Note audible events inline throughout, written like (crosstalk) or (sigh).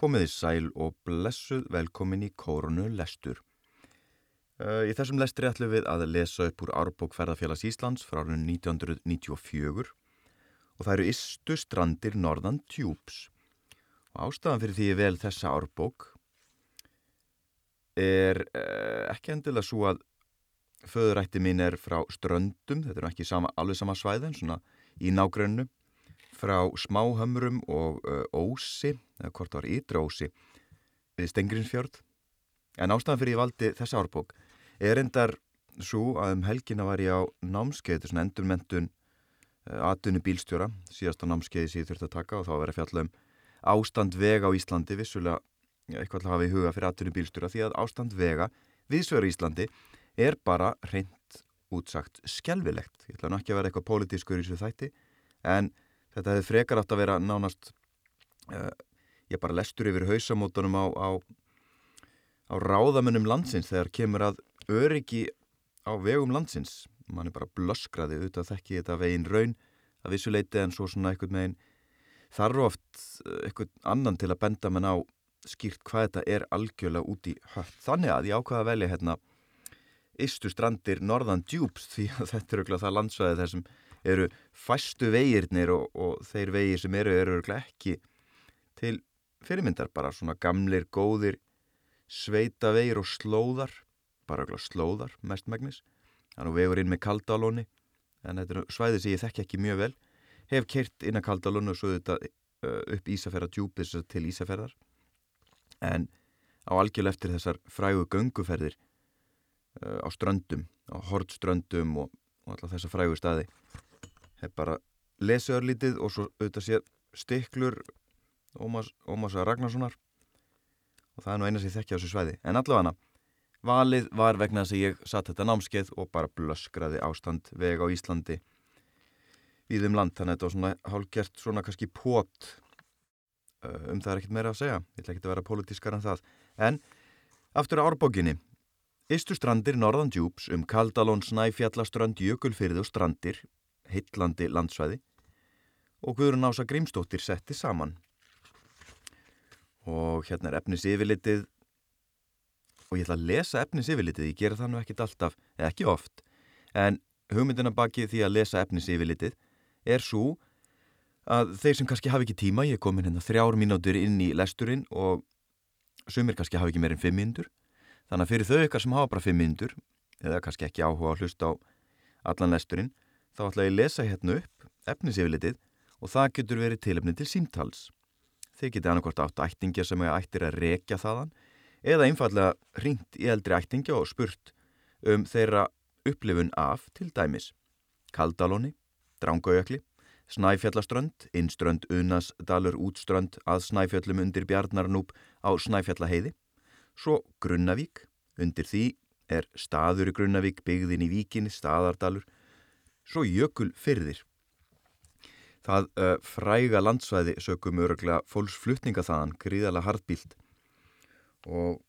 Komiði sæl og blessuð velkomin í Kórunu lestur. Uh, í þessum lestri ætlum við að lesa upp úr Árbók Ferðarfélags Íslands frá árun 1994 og það eru Istu strandir Norðan Tjúps. Og ástafan fyrir því ég vel þessa Árbók er uh, ekki endilega svo að föðurætti mín er frá ströndum, þetta er ekki sama, alveg sama svæðin, svona í nágrunnu frá smáhömrum og uh, ósi, eða hvort var ytra ósi, við Stengrinsfjörð. En ástæðan fyrir ég valdi þessa árbók er endar svo að um helgina var ég á námskeið, svona endurmentun uh, atunni bílstjóra, síðasta námskeiði sem ég þurfti að taka og þá verið að fjalla um ástand vega á Íslandi, vissulega eitthvað að hafa í huga fyrir atunni bílstjóra því að ástand vega viðsveru Íslandi er bara reynd útsagt skjálfilegt. Ég ætla nú ekki að vera eitthvað pólitískur í þessu þætti en Þetta hefði frekar átt að vera nánast, uh, ég bara lestur yfir hausamótunum á, á, á ráðamönnum landsins þegar kemur að öryggi á vegum landsins. Man er bara blöskraði auðvitað þekki þetta veginn raun að vissuleiti en svo svona eitthvað meginn þarf oft eh, eitthvað annan til að benda mann á skýrt hvað þetta er algjörlega út í höll. Þannig að ég ákvaða að velja hérna Ístu strandir Norðan Djúps því að (laughs) þetta er auðvitað það landsvæði þessum eru fæstu vegirnir og, og þeir vegir sem eru eru ekki til fyrirmyndar bara svona gamlir, góðir sveita vegir og slóðar bara slóðar mestmægnis þannig vegur inn með kaldalóni en þetta er svæði sem ég þekki ekki mjög vel. Hef kert inn að kaldalónu og svo þetta uh, upp Ísafjörðardjúpis til Ísafjörðar en á algjörlega eftir þessar frægu gönguferðir uh, á ströndum á hortströndum og, og alltaf þessar frægu staði hef bara lesið örlítið og svo auðvitað sé stiklur Ómasa Ragnarssonar. Og það er nú eina sem ég þekkja á þessu svæði. En allavega valið var vegna þess að ég satt þetta námskeið og bara blöskraði ástand veg á Íslandi við um land. Þannig að þetta var svona hálfgert svona kannski pót uh, um það er ekkert meira að segja. Ég ætla ekki að vera politískar en það. En aftur árbókinni. Ístu strandir Norðan Djúps um Kaldalón, Snæfjallaströnd, Jökulfyrði og strandir heitlandi landsvæði og Guðrun Ása Grímstóttir setti saman. Og hérna er efnis yfirlitið og ég ætla að lesa efnis yfirlitið, ég gera það nú ekkit alltaf, ekki oft, en hugmyndina baki því að lesa efnis yfirlitið er svo að þeir sem kannski hafi ekki tíma, ég komin hérna þrjár mínútur inn í lesturinn og sumir kannski hafi ekki meirinn fimm mínútur, þannig að fyrir þau ykkar sem hafa bara fimm mínútur, eða kannski ekki áhuga að hlusta á allan lesturinn, þá ætla ég að lesa hérna upp efnisefilitið og það getur verið tilefni til símtals. Þeir geti annarkort átt ættingja sem er ættir að rekja þaðan eða einfallega ringt í eldri ættingja og spurt um þeirra upplifun af til dæmis Kaldalóni, Drángaujökli, Snæfjallaströnd, Innströnd, Unasdalur, Útströnd, að Snæfjallum undir Bjarnarnúp á Snæfjallaheiði, svo Grunnavík, undir því er staður í Grunnavík, byggðin í Víkinni, Staðardalur, svo jökul fyrðir. Það uh, fræga landsvæði sökum öruglega fólksflutninga þaðan, gríðala hardbílt og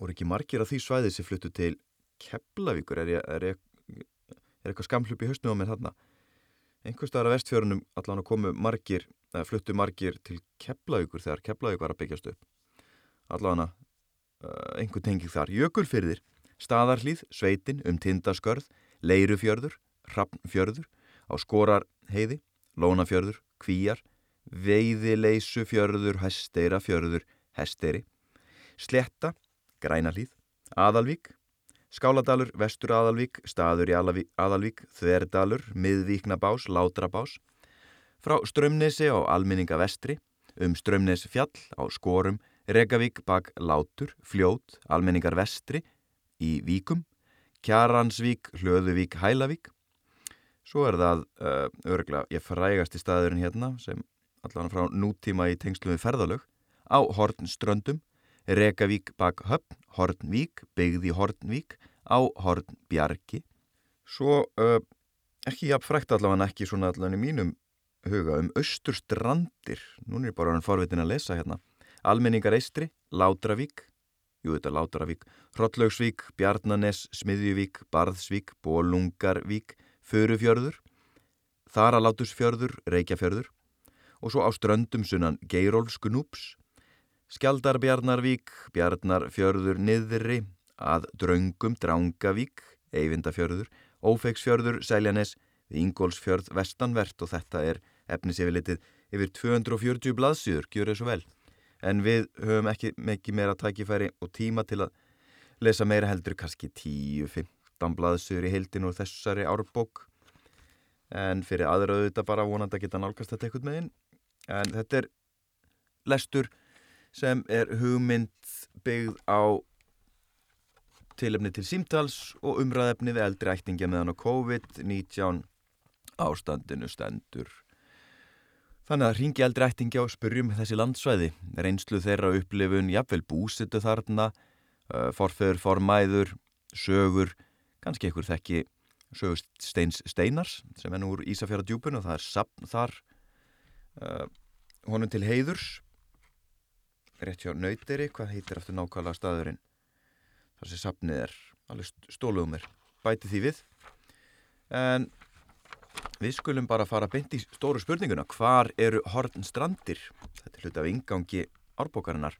voru ekki margir af því svæði sem fluttu til Keflavíkur, er, er, er, er eitthvað skamhlup í höstnum á mér þarna. Einhver staðar af vestfjörunum allan að komu margir, eða fluttu margir til Keflavíkur þegar Keflavík var að byggjast upp. Allan að uh, einhver tengið þar. Jökulfyrðir, staðarhlýð, sveitin, um tindaskörð, leirufjörður, Hrafnfjörður, á Skorarheiði, Lónafjörður, Kvíjar, Veiðileysufjörður, Hesteirafjörður, Hesteri, Sletta, Grænalíð, Aðalvík, Skáladalur, Vestur Aðalvík, Staður í Aðalvík, Þverdalur, Miðvíknabás, Látrabás, frá Strömnesi á Alminninga Vestri, um Strömnes fjall á Skorum, Regavík bak Látur, Fljót, Alminningar Vestri, í Víkum, Kjaransvík, Hlöðuvík, Hælavík, Svo er það uh, örgla, ég frægast í staðurinn hérna sem allavega frá nútíma í tengslu við ferðalög á Hornströndum, Rekavík bak höfn, Hornvík, byggði Hornvík, á Hornbjarki. Svo uh, ekki jafn frækt allavega ekki svona allavega í mínum huga um Östurstrandir, nú er bara hann forvitin að lesa hérna, Almenningar Eistri, Látravík, jú þetta Látravík, Hrollaugsvík, Bjarnanes, Smiðjuvík, Barðsvík, Bólungarvík, Förufjörður, Þaralátusfjörður, Reykjafjörður og svo á ströndum sunnan Geirólfskunúps, Skjaldarbjarnarvík, Bjarnarfjörður niðri, að Draungum, Drangavík, Eyvindafjörður, Ófeiksfjörður, Sæljanes, Ingólsfjörð, Vestanvert og þetta er efnisefilitið yfir 240 blaðsýður, gjur þessu vel. En við höfum ekki meira tækifæri og tíma til að lesa meira heldur, kannski 10-15 blaðsýður í heildin og þessari árbók. En fyrir aðra auðvitað bara vonandi að geta nálgast þetta eitthvað með inn. En þetta er lestur sem er hugmynd byggð á tilefni til símtals og umræðefni við eldri ættinga meðan á COVID-19 ástandinu stendur. Þannig að ringi eldri ættinga og spurjum þessi landsvæði, reynslu þeirra upplifun, jafnvel búsitu þarna, forföður, formæður, sögur, kannski einhver þekki sögust Steinars sem er nú úr Ísafjara djúpun og það er sapn þar uh, honum til heiðurs. Rétt hjá Nauteri, hvað heitir aftur nákvæmlega staðurinn þar sem sapnið er? Alveg stóluðum er bæti því við. En við skulum bara fara beint í stóru spurninguna. Hvar eru Hortnstrandir þetta er hlut af ingangi árbókarinnar.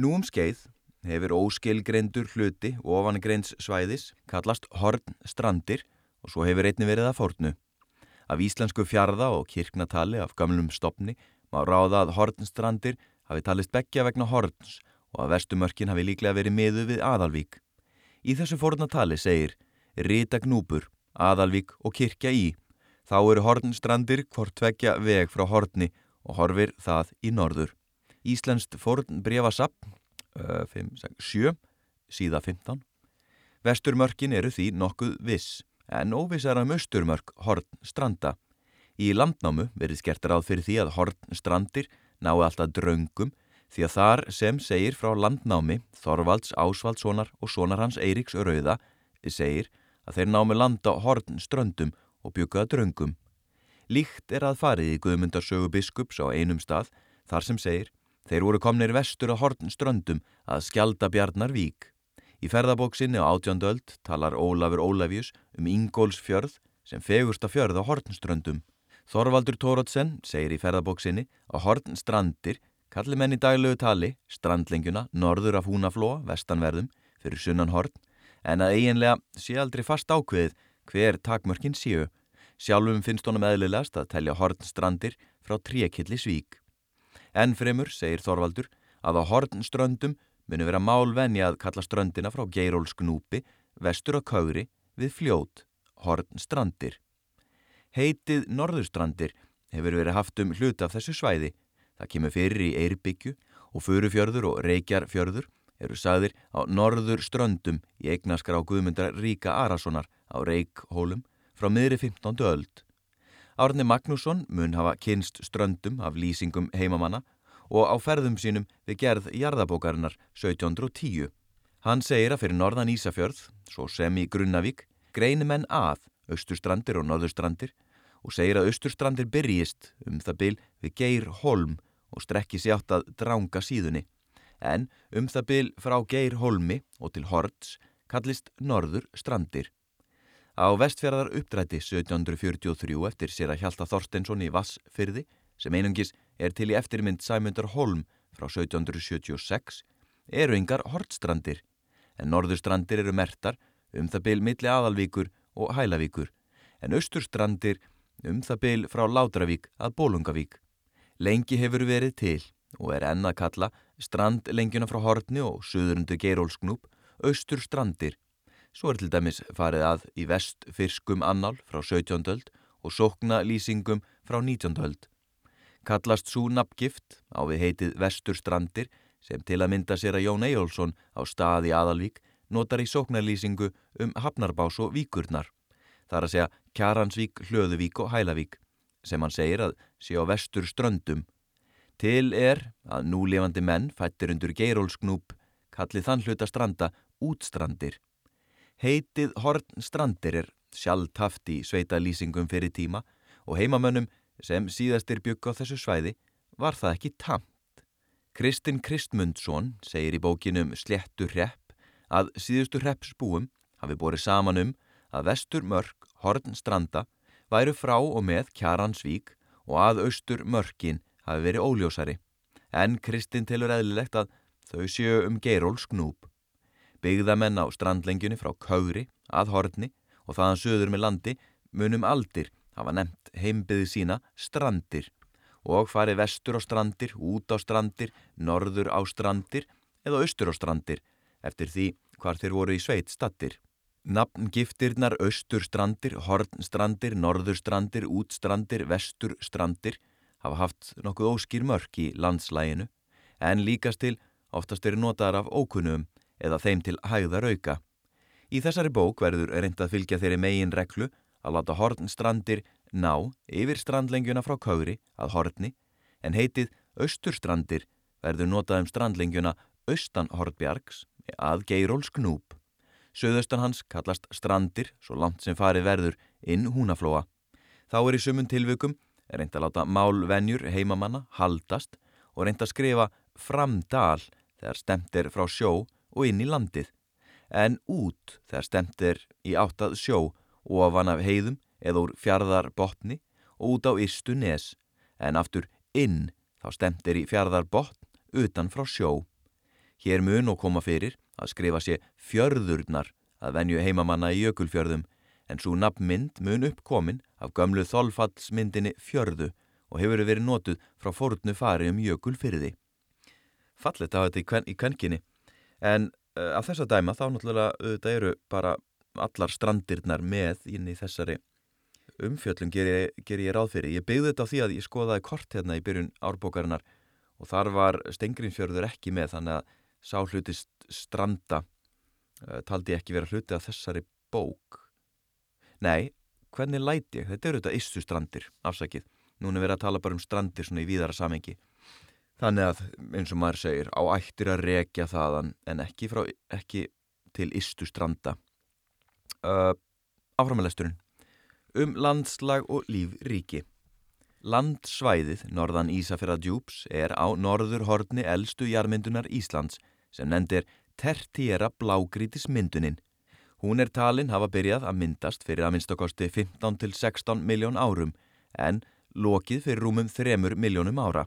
Nú um skeið hefur óskilgreindur hluti ofangreins svæðis kallast Hortnstrandir og svo hefur einni verið að fórnu af íslensku fjarða og kirknatali af gamlum stopni má ráða að Hortnstrandir hafi talist begja vegna Hortns og að vestumörkin hafi líklega verið miðu við Aðalvík. Í þessu fornatali segir Rita Gnúpur, Aðalvík og Kirkja í. Þá eru Hortnstrandir hvort tvekja veg frá Hortni og horfir það í norður. Íslenskt forn brefasapp, 7, síða 15. Vesturmörkin eru því nokkuð viss, en óvissar um austurmörk Hortnstranda. Í landnámu verið skert ráð fyrir því að Hortnstrandir nái alltaf draungum því að þar sem segir frá landnámi Þorvalds, Ásvaldssonar og sonar hans Eiríks Rauða segir að þeir námi landa Hortnströndum og byggaða draungum. Líkt er að farið í Guðmundarsögu biskups á einum stað þar sem segir þeir voru komnir vestur á Hortnströndum að skjalda Bjarnar Vík. Í ferðabóksinni á átjóndöld talar Ólafur Ólafjus um Ingólsfjörð sem fegursta fjörð á Hortnströndum. Þorvaldur Tórótsen segir í ferðabóksinni að Hortnstrandir kalli menn í daglegu tali strandlengjuna norður af húnaflóa, vestanverðum, fyrir sunnan Hortn, en að eiginlega sé aldrei fast ákveðið hver takmörkin séu. Sjálfum finnst honum eðlilegast að telja Hortnstrandir frá tríakilli svík. En fremur, segir Þorvaldur, að á Hortnströndum muni vera málvenja að kalla ströndina frá Geirólsknúpi, vestur á Kauri, við fljót, Hortnstrandir. Heitið Norðurstrandir hefur verið haft um hluta af þessu svæði. Það kemur fyrir í Eirbyggju og Furufjörður og Reykjarfjörður eru sagðir á Norður ströndum í eignaskrá Guðmundar Ríka Arasonar á Reykhólum frá miðri 15. öld. Árni Magnússon mun hafa kynst ströndum af lýsingum heimamanna og á ferðum sínum við gerð jarðabókarinnar 1710. Hann segir að fyrir norðan Ísafjörð, svo sem í Grunnavík, greinir menn að austurstrandir og norðurstrandir og segir að austurstrandir byrjist um það byl við Geir Holm og strekki sér átt að dránga síðunni. En um það byl frá Geir Holmi og til Horts kallist norður strandir. Á vestfjörðar uppdrætti 1743 eftir sér að Hjalta Þorstensson í Vassfyrði sem einungis er til í eftirmynd Sæmundar Holm frá 1776 eru yngar Hortstrandir en norðurstrandir eru mertar um það byl milli aðalvíkur og Hælavíkur, en austurstrandir um það byl frá Látravík að Bólungavík. Lengi hefur verið til og er enn að kalla strandlengjuna frá Hortni og söðurundu Geirólsknúp austurstrandir. Svo er til dæmis farið að í vestfirskum annál frá 17. öld og sókna lýsingum frá 19. öld. Kallast svo nafngift á við heitið vesturstrandir sem til að mynda sér að Jón Ejjólfsson á staði aðalvík notar í sóknarlýsingu um Hafnarbás og Víkurnar. Það er að segja Kjaransvík, Hlöðuvík og Hælavík sem hann segir að sé á vestur ströndum. Til er að núlefandi menn fættir undur geirólsknúp kallið þann hluta stranda útstrandir. Heitið Horn strandir er sjálftaft í sveita lýsingum fyrir tíma og heimamönnum sem síðastir bygg á þessu svæði var það ekki tamt. Kristinn Kristmundsson segir í bókinum Slettur hrepp að síðustu hreppsbúum hafi borið saman um að vestur mörk, horn stranda, væru frá og með Kjaransvík og að austur mörkin hafi verið óljósari. en Kristinn telur eðlilegt að þau séu um Geiróls knúp. Byggðamenn á strandlengjunni frá Kauri að Hortni og þaðan söður með landi munum aldir hafa nefnt heimbyði sína strandir og farið vestur á strandir, út á strandir, norður á strandir eða austur á strandir eftir því hvar þeir voru í sveit stattir. Nafngiftirnar austurstrandir, hornstrandir, norðurstrandir, útstrandir, vesturstrandir hafa haft nokkuð óskýr mörk í landslæginu en líkast til oftast eru notaðar af ókunnum eða þeim til hægðar auka. Í þessari bók verður reynd að fylgja þeirri megin reglu að láta hornstrandir ná yfir strandlengjuna frá kauri að horni en heitið austurstrandir verður notað um strandlengjuna austan hortbjargs að Geiróls knúp. Suðaustan hans kallast strandir svo langt sem farið verður inn húnaflóa. Þá er í sumun tilvökum reynd að láta málvenjur heimamanna haldast og reynd að skrifa framdal þegar stemt er frá sjó og inn í landið en út þegar stemt er í áttað sjó ofan af heiðum eða úr fjarðar botni og út á ystu nes en aftur inn þá stemt er í fjarðar botn utan frá sjó. Hér mun og koma fyrir að skrifa sér fjörðurnar að venju heimamanna í jökulfjörðum en svo nafnmynd mun uppkomin af gömlu þolfallsmyndinni fjörðu og hefur verið notuð frá fórnu fari um jökulfyrði. Fallet á þetta í kvenkinni en uh, af þessa dæma þá náttúrulega þetta eru bara allar strandirnar með inn í þessari umfjöllum ger ég, ger ég ráð fyrir. Ég byggði þetta á því að ég skoðaði kort hérna í byrjun árbókarinnar og þar var Stengrinfjörður ekki með þannig að sá hluti stranda uh, taldi ekki vera hluti af þessari bók Nei, hvernig læti ég? Þetta eru þetta issu strandir, afsakið Núna verið að tala bara um strandir svona í víðara samengi Þannig að, eins og maður segir, á ættir að rekja þaðan en ekki, frá, ekki til istu stranda uh, Áframalesturinn Um landslag og lífríki Landsvæðið norðan Ísafjörðadjúps er á norður horni eldstu jarmyndunar Íslands sem nendir tertiera blágrítismyndunin. Hún er talin hafa byrjað að myndast fyrir að minnstakosti 15-16 miljón árum en lokið fyrir rúmum 3 miljónum ára.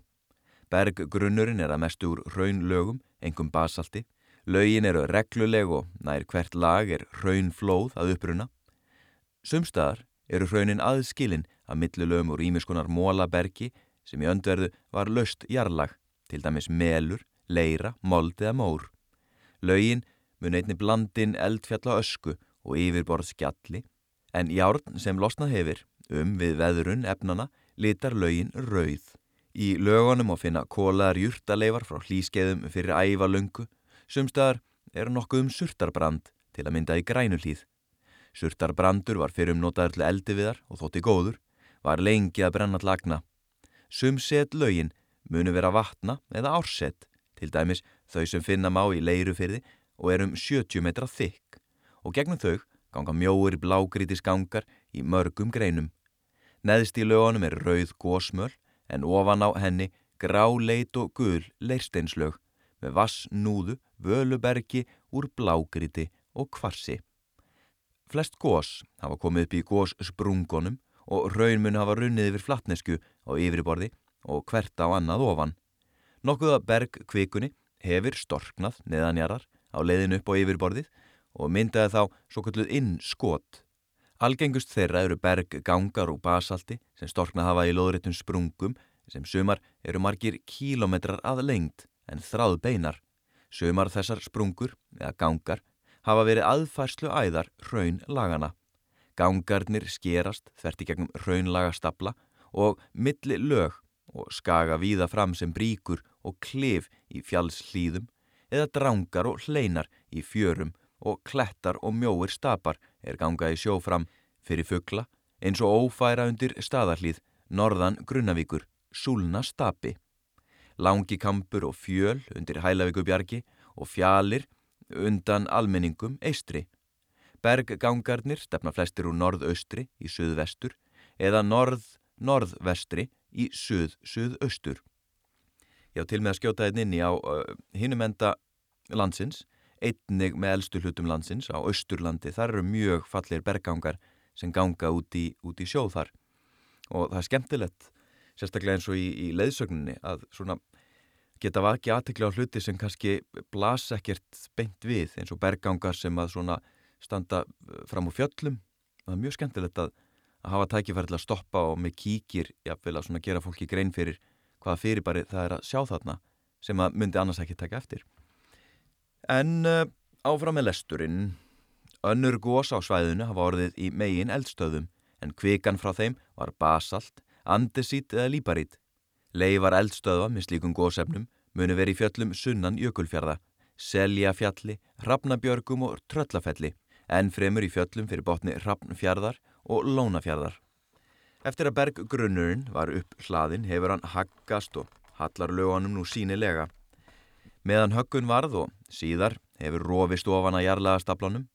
Berggrunnurinn er að mestu úr raunlögum, engum basalti. Lögin eru regluleg og nær hvert lag er raunflóð að uppruna. Sumstaðar eru raunin aðskilin að millulögum úr ímiskunar mólabergi sem í öndverðu var löst jarlag, til dæmis melur, leira, mold eða mór. Laugin mun einni blandin eldfjalla ösku og yfirborð skjalli, en járn sem losnað hefur um við veðrun efnana litar laugin rauð. Í lögunum á finna kólaðar júrtaleifar frá hlýskeiðum fyrir ævalöngu, sumstaðar eru nokkuð um surtarbrand til að mynda í grænulíð. Surtarbrandur var fyrir um notaður til eldi viðar og þótti góður, var lengi að brenna lagna. Sumset laugin munu vera vatna eða ársett, til dæmis þau sem finna má í leirufyrði og er um 70 metra þykk og gegnum þau ganga mjóir blágrítis gangar í mörgum greinum. Neðst í lögunum er rauð gósmöl en ofan á henni gráleit og gul leirsteinslög með vassnúðu, völubergi úr blágríti og kvarsi. Flest gós hafa komið upp í góssprungonum og raun mun hafa runnið yfir flatnesku á yfirborði og hvert á annað ofan. Nokkuða bergkvikunni hefur storknað neðanjarar á leiðin upp á yfirborðið og myndaði þá svo kalluð inn skot. Algengust þeirra eru berggangar og basalti sem storknað hafa í loðréttum sprungum sem sumar eru margir kílometrar að lengt en þráð beinar. Sumar þessar sprungur, eða gangar, hafa verið aðfærslu æðar raun lagana. Gangarnir skerast þvert í gegnum raunlaga stapla og milli lög og skaga víða fram sem bríkur og klif í fjallslýðum eða drangar og hleinar í fjörum og klettar og mjóir stapar er gangað í sjó fram fyrir fuggla eins og ófæra undir staðarlýð norðan Grunnavíkur, Súlna stapi. Langi kampur og fjöl undir Hælavíkubjargi og fjalir undan almenningum eistri. Berggangarnir stefna flestir úr norðaustri í suðvestur eða norð-norðvestri í suð-suðaustur. Já, til með að skjóta einn inn í á uh, hinumenda landsins, einnig með eldstu hlutum landsins á austurlandi, þar eru mjög fallir berggangar sem ganga út í, út í sjóð þar og það er skemmtilegt, sérstaklega eins og í, í leiðsögninni að svona geta vakið aðtekla á hluti sem kannski blas ekkert beint við eins og bergangar sem að svona standa eh, fram úr fjöllum. Það er mjög skemmtilegt að, að hafa tækifæri til að stoppa og með kíkir jafnvel að svona gera fólki grein fyrir hvaða fyrirbæri það er að sjá þarna sem að myndi annars ekki taka eftir. En uh, áfram með lesturinn. Önnur gós á svæðinu hafa orðið í megin eldstöðum en kvikan frá þeim var basalt, andesít eða líparít. Leifar eldstöða með slíkum gósefnum muni verið í fjöllum sunnan jökulfjörða, seljafjalli, hrafnabjörgum og tröllafelli, en fremur í fjöllum fyrir botni hrafnfjörðar og lónafjörðar. Eftir að berggrunnurinn var upp hlaðin hefur hann haggast og hallar lögunum nú sínilega. Meðan höggun varð og síðar hefur rofist ofan að jarlaða staplanum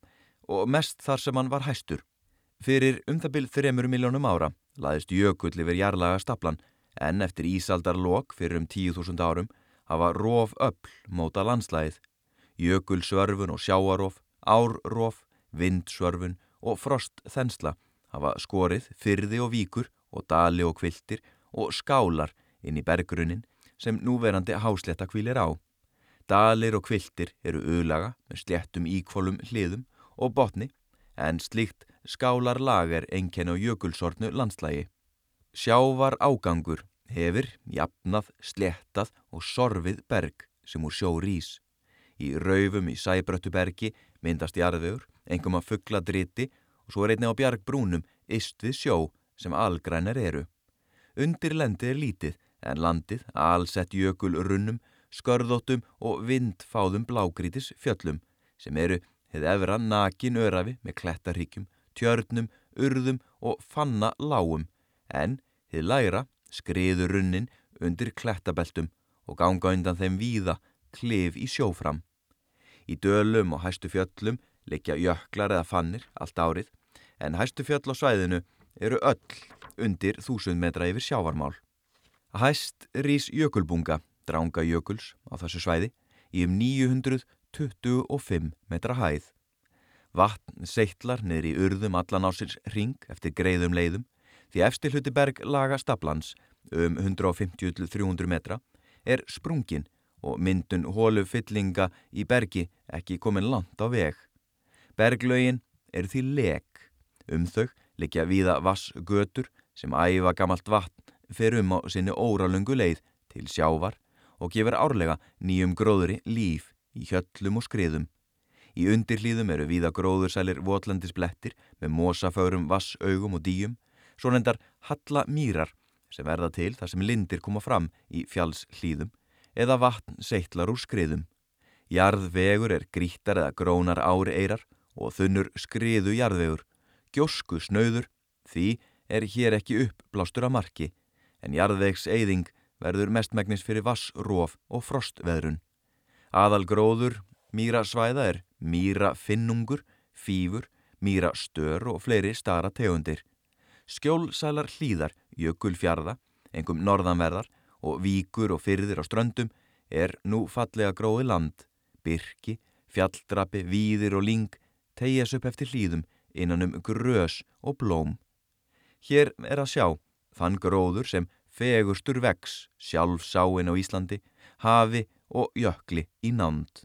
og mest þar sem hann var hæstur. Fyrir um það byrð þremur miljónum ára laðist jökull yfir jarlaga staplan en eftir Ísaldarlokk fyrir um 10.000 árum hafa rof öll móta landslæðið. Jökulsvörfun og sjáarof, árrof, vindsvörfun og frostþensla hafa skorið fyrði og víkur og dali og kviltir og skálar inn í berggrunnin sem núverandi hásletta kvílir á. Dalir og kviltir eru auðlaga með sléttum íkvolum hliðum og botni en slíkt skálar lager enkenn á jökulsortnu landslægi. Sjávar ágangur hefur jafnað, sléttað og sorfið berg sem úr sjó rís. Í raufum í sæbröttubergi myndast jarðvegur, engum að fuggla driti og svo er einni á bjargbrúnum ist við sjó sem algrænar eru. Undir lendi er lítið en landið allsett jökul runnum, skörðóttum og vindfáðum blágrítis fjöllum sem eru hefði efra nakin örafi með klettarhyggjum, tjörnum, urðum og fanna lágum en hefði læra skriður runnin undir klettabeltum og ganga undan þeim víða klif í sjófram. Í dölum og hæstu fjöllum leikja jöklar eða fannir allt árið en hæstu fjöll á svæðinu eru öll undir þúsund metra yfir sjávarmál. Hæst rís jökulbunga, dránga jökuls á þessu svæði í um 925 metra hæð. Vatn seittlar niður í urðum allan á sér ring eftir greiðum leiðum því efstil hluti berg laga staplans um 150-300 metra er sprungin og myndun hólu fyllinga í bergi ekki komin langt á veg. Berglögin er því leg. Um þau likja víða vassgötur sem æfa gamalt vatn fer um á sinni óralöngu leið til sjávar og gefur árlega nýjum gróðuri líf í hjöllum og skriðum. Í undirlíðum eru víða gróðursælir votlandisblettir með mosaförum, vassaugum og dýjum, svo nendar halla mýrar sem verða til þar sem lindir koma fram í fjallslíðum eða vatn seittlar úr skriðum. Jarðvegur er grítar eða grónar ári eirar og þunnur skriðu jarðvegur. Gjósku snauður því er hér ekki uppblástur að marki en jarðvegs eyðing verður mestmægnis fyrir vassróf og frostveðrun. Aðalgróður mýra svæða er mýra finnungur, fýfur, mýra stör og fleiri stara tegundir. Skjólsælar hlýðar, jökulfjarða, engum norðanverðar og víkur og fyrðir á ströndum er nú fallega gróði land, byrki, fjalldrapi, víðir og ling tegjas upp eftir hlýðum innan um grös og blóm. Hér er að sjá þann gróður sem fegustur vex sjálf sáinn á Íslandi, hafi og jökli í nánd.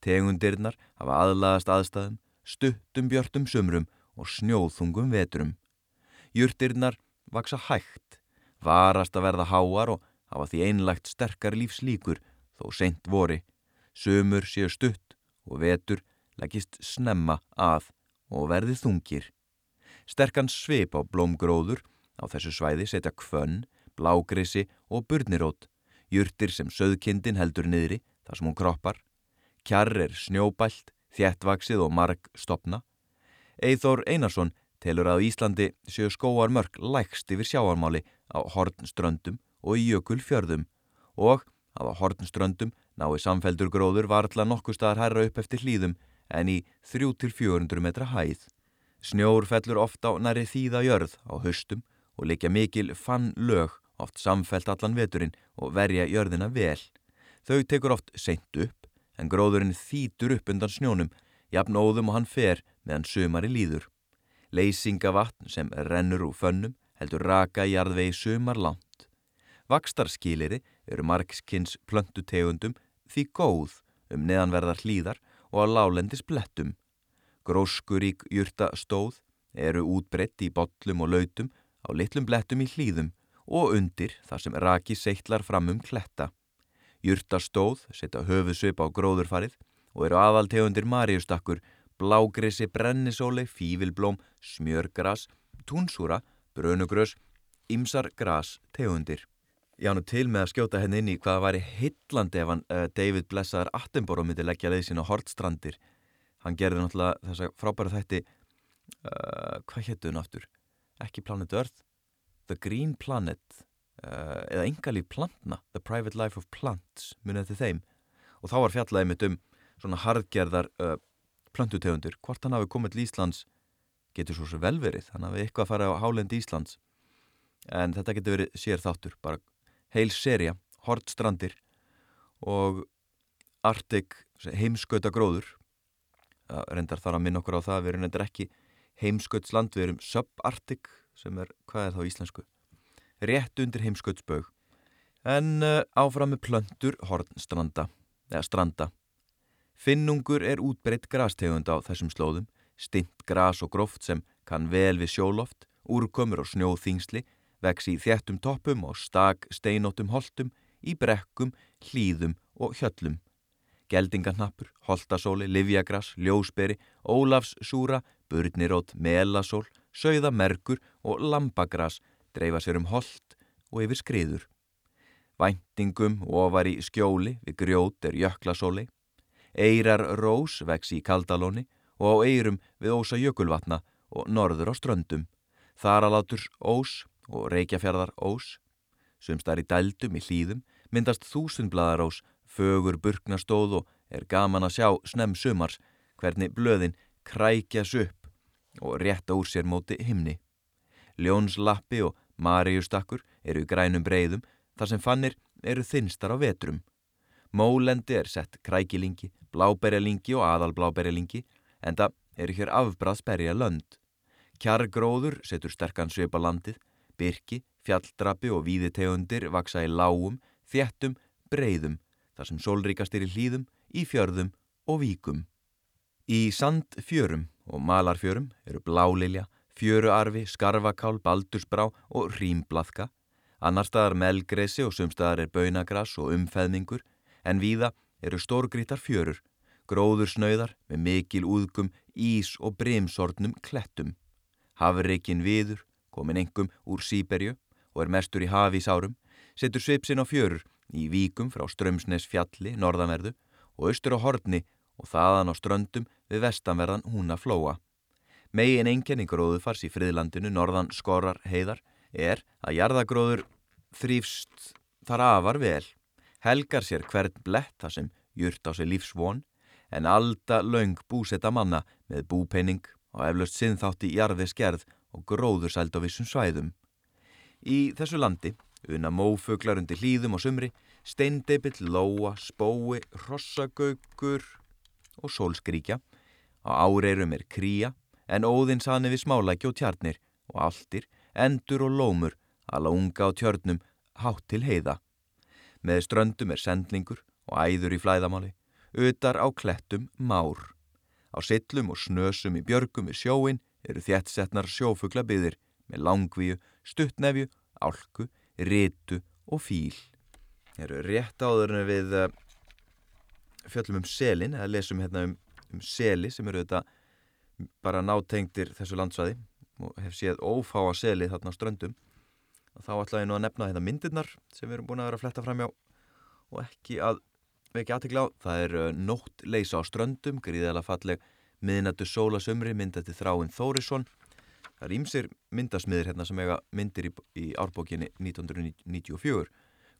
Tegundirnar hafa aðlaðast aðstæðum, stuttum björtum sumrum og snjóðþungum vetrum. Jurtirnar vaksa hægt, varast að verða háar og hafa því einlagt sterkar lífslíkur þó seint vori. Sumur séu stutt og vetur leggist snemma að og verði þungir. Sterkan svip á blómgróður Á þessu svæði setja kvönn, blágrissi og burnirót, jurtir sem söðkindin heldur niðri þar sem hún kroppar. Kjarr er snjóbælt, þjættvaksið og marg stopna. Eithór Einarsson telur að Íslandi séu skóar mörg lækst yfir sjáarmáli á hornströndum og í jökul fjörðum og að á hornströndum nái samfeldur gróður varðla nokkuð staðar herra upp eftir hlýðum en í 3-400 metra hæð. Snjór fellur ofta á næri þýða jörð á höstum og leikja mikil fann lög, oft samfelt allan veturinn og verja jörðina vel. Þau tekur oft seint upp, en gróðurinn þýtur upp undan snjónum, jafn óðum og hann fer meðan sömari líður. Leysingavatn sem rennur úr fönnum heldur raka í jarðvegi sömar langt. Vakstarskýliri eru margskins plöntutegundum því góð um neðanverðar hlýðar og á lálendis blettum. Gróskurík jurtastóð eru útbreytt í bollum og lautum á litlum blettum í hlýðum og undir þar sem raki seittlar fram um kletta. Jurtastóð setja höfuðsvip á gróðurfarið og eru aðaltegundir marjustakkur, blágrissi, brennisóli, fívilblóm, smjörgras, túnsúra, brönugrös, ymsar gras tegundir. Ég hann til með að skjóta henni inn í hvaða væri hillandi ef hann uh, David Blessaðar Attenborough myndi leggja leið sín á Hortstrandir. Hann gerði náttúrulega þessa frábæra þætti, uh, hvað héttu hún aftur? Ekki Planet Earth, The Green Planet, uh, eða engalíf plantna, The Private Life of Plants, munið til þeim. Og þá var fjallaðið mitt um svona hardgerðar plantutegundir. Hvort hann hafi komið til Íslands getur svo svo velverið, hann hafi eitthvað að fara á hálendi Íslands. En þetta getur verið sér þáttur, bara heil seria, Hortstrandir og Arctic heimskauta gróður reyndar þar að minna okkur á það við erum reyndar ekki heimskautsland við erum subarctic sem er, hvað er þá íslensku? Rétt undir heimskautsbög en uh, áfram með plöndur Hortstranda eða stranda. Finnungur er útbreytt grastegund á þessum slóðum. Stint gras og gróft sem kann vel við sjóloft úrkomur og snjóþingsli vex í þjættum toppum og stak steinóttum holtum í brekkum, hlýðum og hjöllum. Geldingarnappur, holtasóli, livjagras, ljósberi, ólafssúra, burnirót, melasól, sögðamerkur og lambagras dreifa sér um holt og yfir skriður. Væntingum ofar í skjóli við grjót er jöklasóli. Eirar rós vex í kaldalóni og á eirum við ósa jökulvatna og norður á ströndum. Þaralátur ós og reykjafjörðar ós. Sumstar í dældum í hlýðum myndast þúsundbladar ós, fögur burknastóð og er gaman að sjá snem sumars hvernig blöðin krækjas upp og rétta úr sér móti himni. Ljónslappi og mariustakkur eru í grænum breyðum þar sem fannir eru þinstar á vetrum. Mólendi er sett krækilingi, bláberjalingi og aðalbláberjalingi en það eru hér afbraðsberja lönd. Kjargróður setur sterkan sveipa landið Birki, fjalldrapi og víðitegundir vaksa í lágum, þjættum, breyðum, þar sem sólríkast er í hlýðum, í fjörðum og víkum. Í sandfjörum og malarfjörum eru blálilja, fjöruarfi, skarvakál, baldursbrá og rýmblaðka. Annar staðar melgresi og sumstaðar er bönagras og umfæðningur, en víða eru stórgrítar fjörur, gróður snöyðar með mikil úðgum, ís og brimsortnum klettum. Hafreikin viður, komin engum úr Sýberju og er mestur í hafís árum, setur svipsinn á fjörur í víkum frá Strömsnes fjalli, norðanverðu og austur á horni og þaðan á ströndum við vestanverðan húna flóa. Megin enginni gróðufars í friðlandinu norðan skorar heiðar er að jarðagróður þrýfst þar afar vel, helgar sér hvern blett þar sem jurt á sig lífsvon en alda laung búsetta manna með búpenning og eflaust sinnþátt í jarði skerð og gróðursæld á vissum svæðum. Í þessu landi, unna mófuglar undir hlýðum og sumri, steindeipill, lóa, spói, rossagaugur og sólskríkja. Á áreirum er kría, en óðins hann við smálæki og tjarnir og alltir, endur og lómur, alla unga á tjörnum, hátt til heiða. Með ströndum er sendlingur og æður í flæðamáli, utar á klettum már. Á sillum og snösum í björgum við sjóin eru þjættsetnar sjófuglabyðir með langvíu, stuttnefju, álku, ritu og fíl. Það eru rétt áður en við uh, fjöllum um selin, eða lesum hérna um, um seli sem eru þetta bara nátengtir þessu landsvæði og hef séð ófáa seli þarna á ströndum. Og þá ætla ég nú að nefna hérna myndirnar sem við erum búin að vera að fletta fram hjá og ekki að vekja aðtikla á. Það er uh, nótt leysa á ströndum, gríðilega falleg miðnættu sólasömri myndað til þráinn Þórisson það er ímsir myndasmiðir hérna sem eiga myndir í, í árbókinni 1994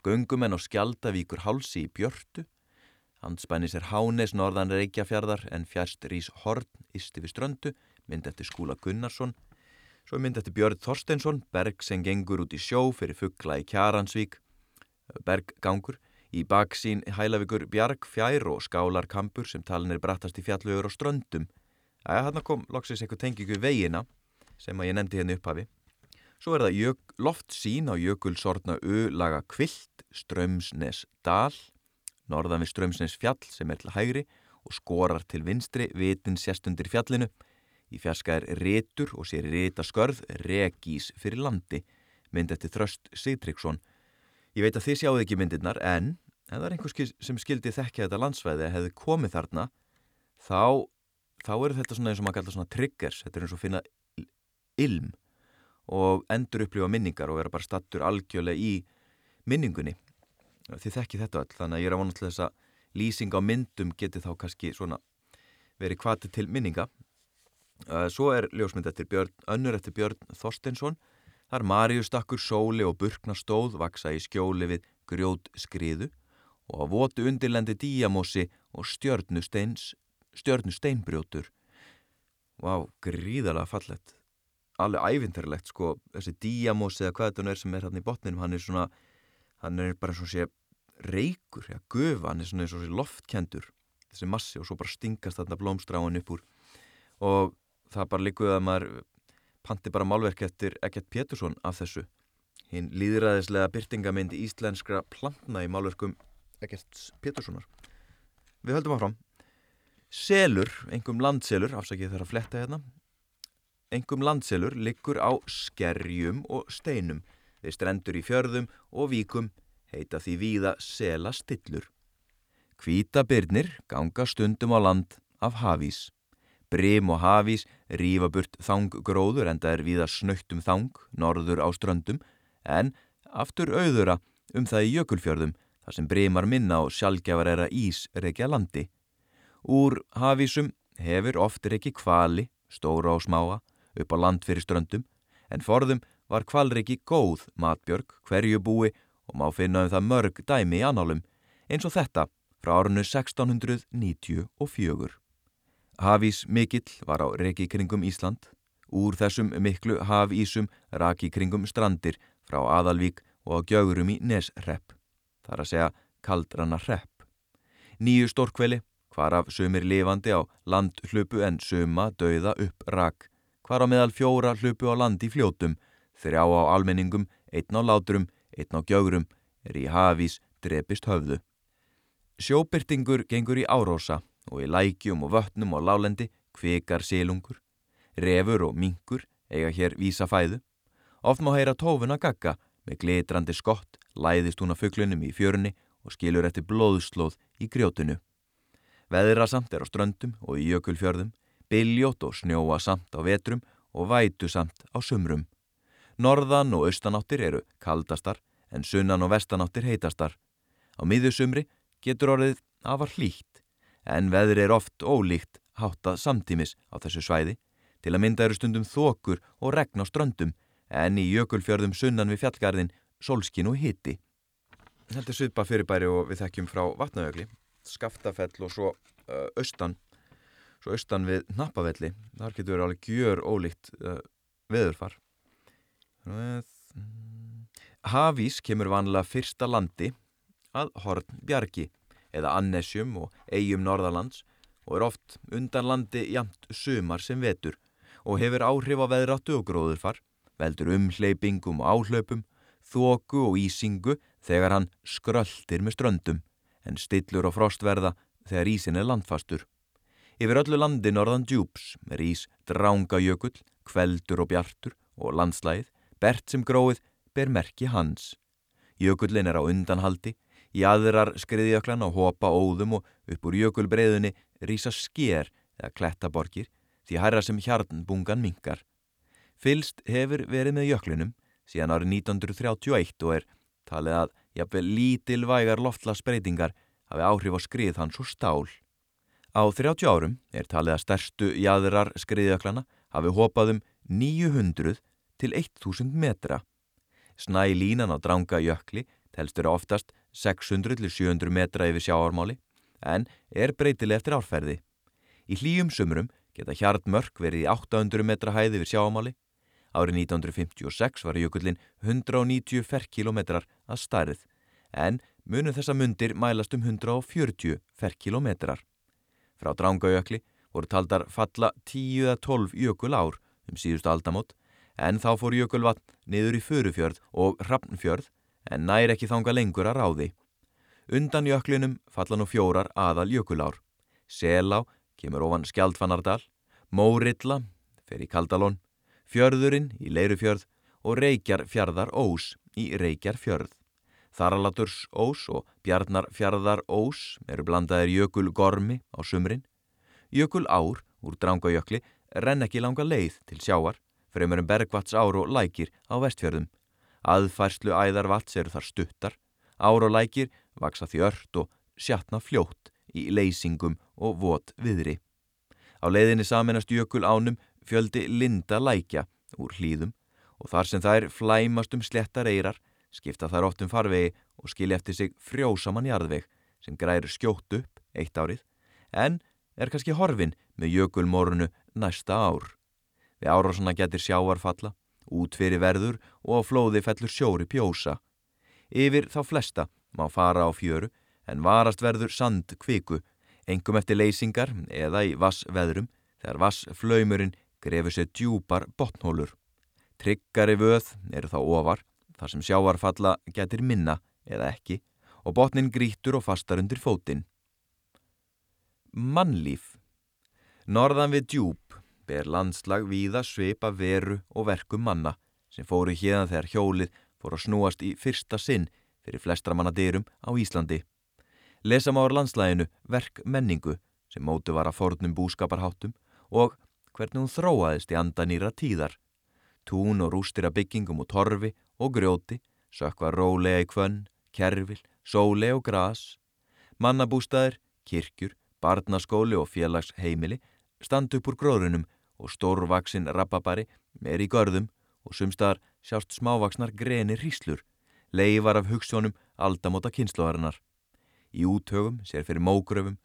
Göngumenn á Skjaldavíkur hálsi í Björtu Handspænis er Hánes norðan Reykjafjörðar en fjärst Rís Horn ísti við ströndu mynd eftir Skúla Gunnarsson svo mynd eftir Björn Þorsteinsson Berg sem gengur út í sjó fyrir fuggla í Kjaransvík Berggangur Í baksín hælavíkur bjarg, fjær og skálarkampur sem talin er brattast í fjallögur og ströndum. Æja, hann kom loksins eitthvað tengingu veginna sem að ég nefndi henni hérna upphafi. Svo er það loftsín á jökulsortna U-laga kvilt, Strömsnes dal, norðan við Strömsnes fjall sem er til hægri og skorar til vinstri vitin séstundir fjallinu. Í fjarska er rétur og sér réta skörð regís fyrir landi, mynd eftir Þröst Sigtryggsson. Ég veit að þið sjáu ekki myndirnar en ef það er einhvers sem skildi þekkja þetta landsvæði hefði komið þarna þá, þá eru þetta svona eins og maður kallar svona triggers, þetta er eins og finna ilm og endur upplifa minningar og vera bara stattur algjörlega í minningunni. Þið þekki þetta öll, þannig að ég er að vona til þess að lýsing á myndum geti þá kannski svona verið kvati til minninga. Svo er ljósmynd eftir Björn, önnur eftir Björn Þorsteinsson. Það er Mariustakkur, sóli og burknastóð vaksa í skjóli við grjót skriðu og á votu undirlendi díamossi og stjörnusteinbrjótur. Vá, gríðalega fallet alveg ævinterlegt sko, þessi díamos eða hvað þetta er sem er hann í botninum, hann er svona hann er bara svona sé reykur, ja, gufa, hann er svona eins og sé loftkendur þessi massi og svo bara stingast þarna blómstráin upp úr. Og það bara líkuð að maður panti bara málverk eftir Egert Pétursson af þessu. Hinn líðræðislega byrtingamind íslenskra plantna í málverkum Egert Péturssonar. Við höldum að fram Selur, engum landselur, afsakið þar að fletta hérna. Engum landselur liggur á skerjum og steinum. Þeir strendur í fjörðum og víkum heita því víða sela stillur. Kvítabirnir ganga stundum á land af hafís. Brim og hafís rífa burt þanggróður en það er víða snöyttum þang, norður á ströndum, en aftur auðura um það í jökulfjörðum þar sem brimar minna og sjálfgjafar er að ís reykja landi. Úr hafísum hefur oft reykji kvali, stóra og smáa, upp á land fyrir ströndum, en forðum var kvalriki góð matbjörg, hverju búi og má finna um það mörg dæmi í annálum, eins og þetta frá árunnu 1694. Hafís mikill var á reki kringum Ísland, úr þessum miklu hafísum raki kringum strandir frá Aðalvík og á gjögurum í Nesrepp, þar að segja kaldranna repp. Nýju stórkveli, hvar af sömur lifandi á landhlupu en söma dauða upp rak, hvar á meðal fjóra hlupu á land í fljótum, þrjá á almenningum, einn á láturum, einn á gjögurum, er í hafís drepist höfðu. Sjóbyrtingur gengur í árósa og í lækjum og vötnum og lálendi kvikar sílungur. Refur og mingur eiga hér vísa fæðu. Oft má heyra tófuna gagga með glitrandi skott, læðist hún að fugglunum í fjörni og skilur eftir blóðslóð í grjótinu. Veðrasamt er á ströndum og í jökulfjörðum Biljótt og snjóa samt á vetrum og vætu samt á sumrum. Norðan og austanáttir eru kaldastar en sunnan og vestanáttir heitastar. Á miðjusumri getur orðið afar hlýtt en veður er oft ólíkt háttað samtímis á þessu svæði til að mynda eru stundum þokur og regn á ströndum en í jökulfjörðum sunnan við fjallgarðin solskin og hitti. Þetta er svipa fyrirbæri og við þekkjum frá vatnajögli, skaftafell og svo uh, austan svo austan við nappavelli þar getur alveg gjör ólíkt uh, veðurfar Hafís kemur vanlega fyrsta landi að Horn Bjargi eða Annesjum og Eyjum Norðalands og er oft undan landi jamt sumar sem vetur og hefur áhrif á veðráttu og gróðurfar veldur umhleypingum og áhlaupum þóku og ísingu þegar hann skröldir með ströndum en stillur og frostverða þegar ísin er landfastur. Yfir öllu landi norðan djúps rýs drángajökull, kveldur og bjartur og landslæð, bert sem gróið ber merki hans. Jökullin er á undanhaldi, í aðrar skriðjöklan á hopa óðum og upp úr jökulbreiðunni rýsa sker eða klettaborgir því hæra sem hjarnbungan mingar. Fylst hefur verið með jöklinum síðan árið 1931 og er talið að jafnvel lítilvægar loftlasbreytingar hafi áhrif á skrið hans og stál. Á 30 árum er talið að stærstu jæðrar skriðjöklana hafi hopað um 900 til 1000 metra. Snæ línan á dranga jökli telstur oftast 600-700 metra yfir sjáarmáli en er breytileg eftir árferði. Í hlýjum sumrum geta hjartmörk verið í 800 metra hæði yfir sjáarmáli. Árið 1956 var jökullin 190 ferkilometrar að starð en munum þessa mundir mælast um 140 ferkilometrar. Frá Drangajökli voru taldar falla 10-12 jökul ár um síðustu aldamót en þá fór jökulvatn niður í Förufjörð og Hrafnfjörð en nær ekki þanga lengur að ráði. Undan jöklinum falla nú fjórar aðal jökulár. Selá kemur ofan Skjaldfanardal, Mórilla fer í Kaldalón, Fjörðurinn í Leirufjörð og Reykjar fjardar Ós í Reykjar fjörð. Þaralaturs Ós og Bjarnar fjardar Ós eru blandaðir jökul gormi á sumrin. Jökul ár úr drangajökli renn ekki langa leið til sjáar fremur en bergvats ár og lækir á vestfjörðum. Aðfærslu æðar vats eru þar stuttar, ár og lækir vaksa þjört og sjatna fljótt í leysingum og vot viðri. Á leiðinni saminast jökul ánum fjöldi linda lækja úr hlýðum og þar sem þær flæmast um slettar eirar skipta þær oft um farvegi og skilja eftir sig frjósaman jarðveg sem græri skjótt upp eitt árið en er kannski horfin með jökulmórunu næsta ár. Við árásana getur sjáarfalla, út fyrir verður og á flóði fellur sjóri pjósa. Yfir þá flesta má fara á fjöru en varast verður sand kviku, engum eftir leysingar eða í vassveðrum þegar vassflaumurinn grefur sér djúpar botnhólur. Tryggari vöð eru þá ofar, þar sem sjáarfalla getur minna eða ekki og botnin grítur og fastar undir fótinn. Mannlíf Norðan við djúb ber landslag víða sveipa veru og verkum manna sem fóru hérðan þegar hjólið fóru að snúast í fyrsta sinn fyrir flestra manna dyrum á Íslandi. Lesa má á landslæginu verk menningu sem mótu var að fornum búskaparháttum og hvernig hún þróaðist í andanýra tíðar. Tún og rústir að byggingum og torfi og grjóti, sökva rólega í kvönn, kerfil, sóle og gras, mannabústaðir, kirkjur, barnaskóli og félagsheimili standa upp úr gróðrunum og stórvaksinn rababari er í görðum og sumstaðar sjást smávaksnar greni hríslur, leifar af hugssjónum aldamóta kynnslóðarinnar. Í úthögum sér fyrir mógröfum,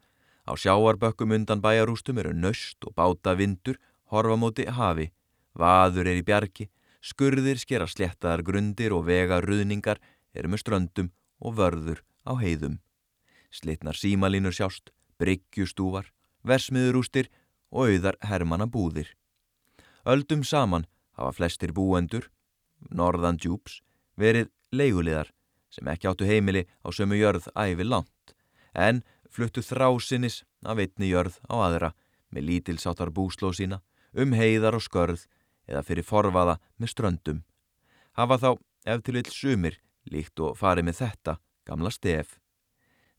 á sjáarbökkum undan bæjarústum eru nöst og báta vindur, horfa móti hafi, vaður er í bjargi, skurðir skera slettaðar grundir og vega ruðningar eru með ströndum og vörður á heiðum. Slittnar símalínur sjást, bryggjustúvar, versmiðurústir og auðar hermana búðir. Öldum saman hafa flestir búendur, norðan djúps, verið leigulegar sem ekki áttu heimili á sömu jörð æfi langt, en fluttu þrásinnis af einni jörð á aðra með lítilsáttar búsló sína, um heiðar og skörð eða fyrir forvaða með ströndum. Hafa þá ef til vill sumir líkt og farið með þetta, gamla stef.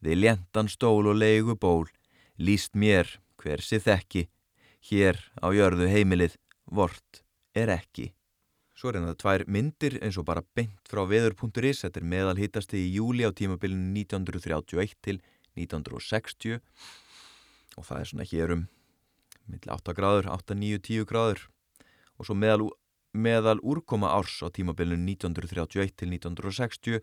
Þið ljentan stól og leigu ból, líst mér hver sið þekki, hér á jörðu heimilið, vort er ekki. Svo er það tvær myndir eins og bara beint frá veður.is, þetta er meðal hittasti í júli á tímabilinu 1931 til 1960 og það er svona hér um 8 gráður, 8, 9, 10 gráður. Og svo meðal, meðal úrkoma árs á tímabilinu 1931 til 1960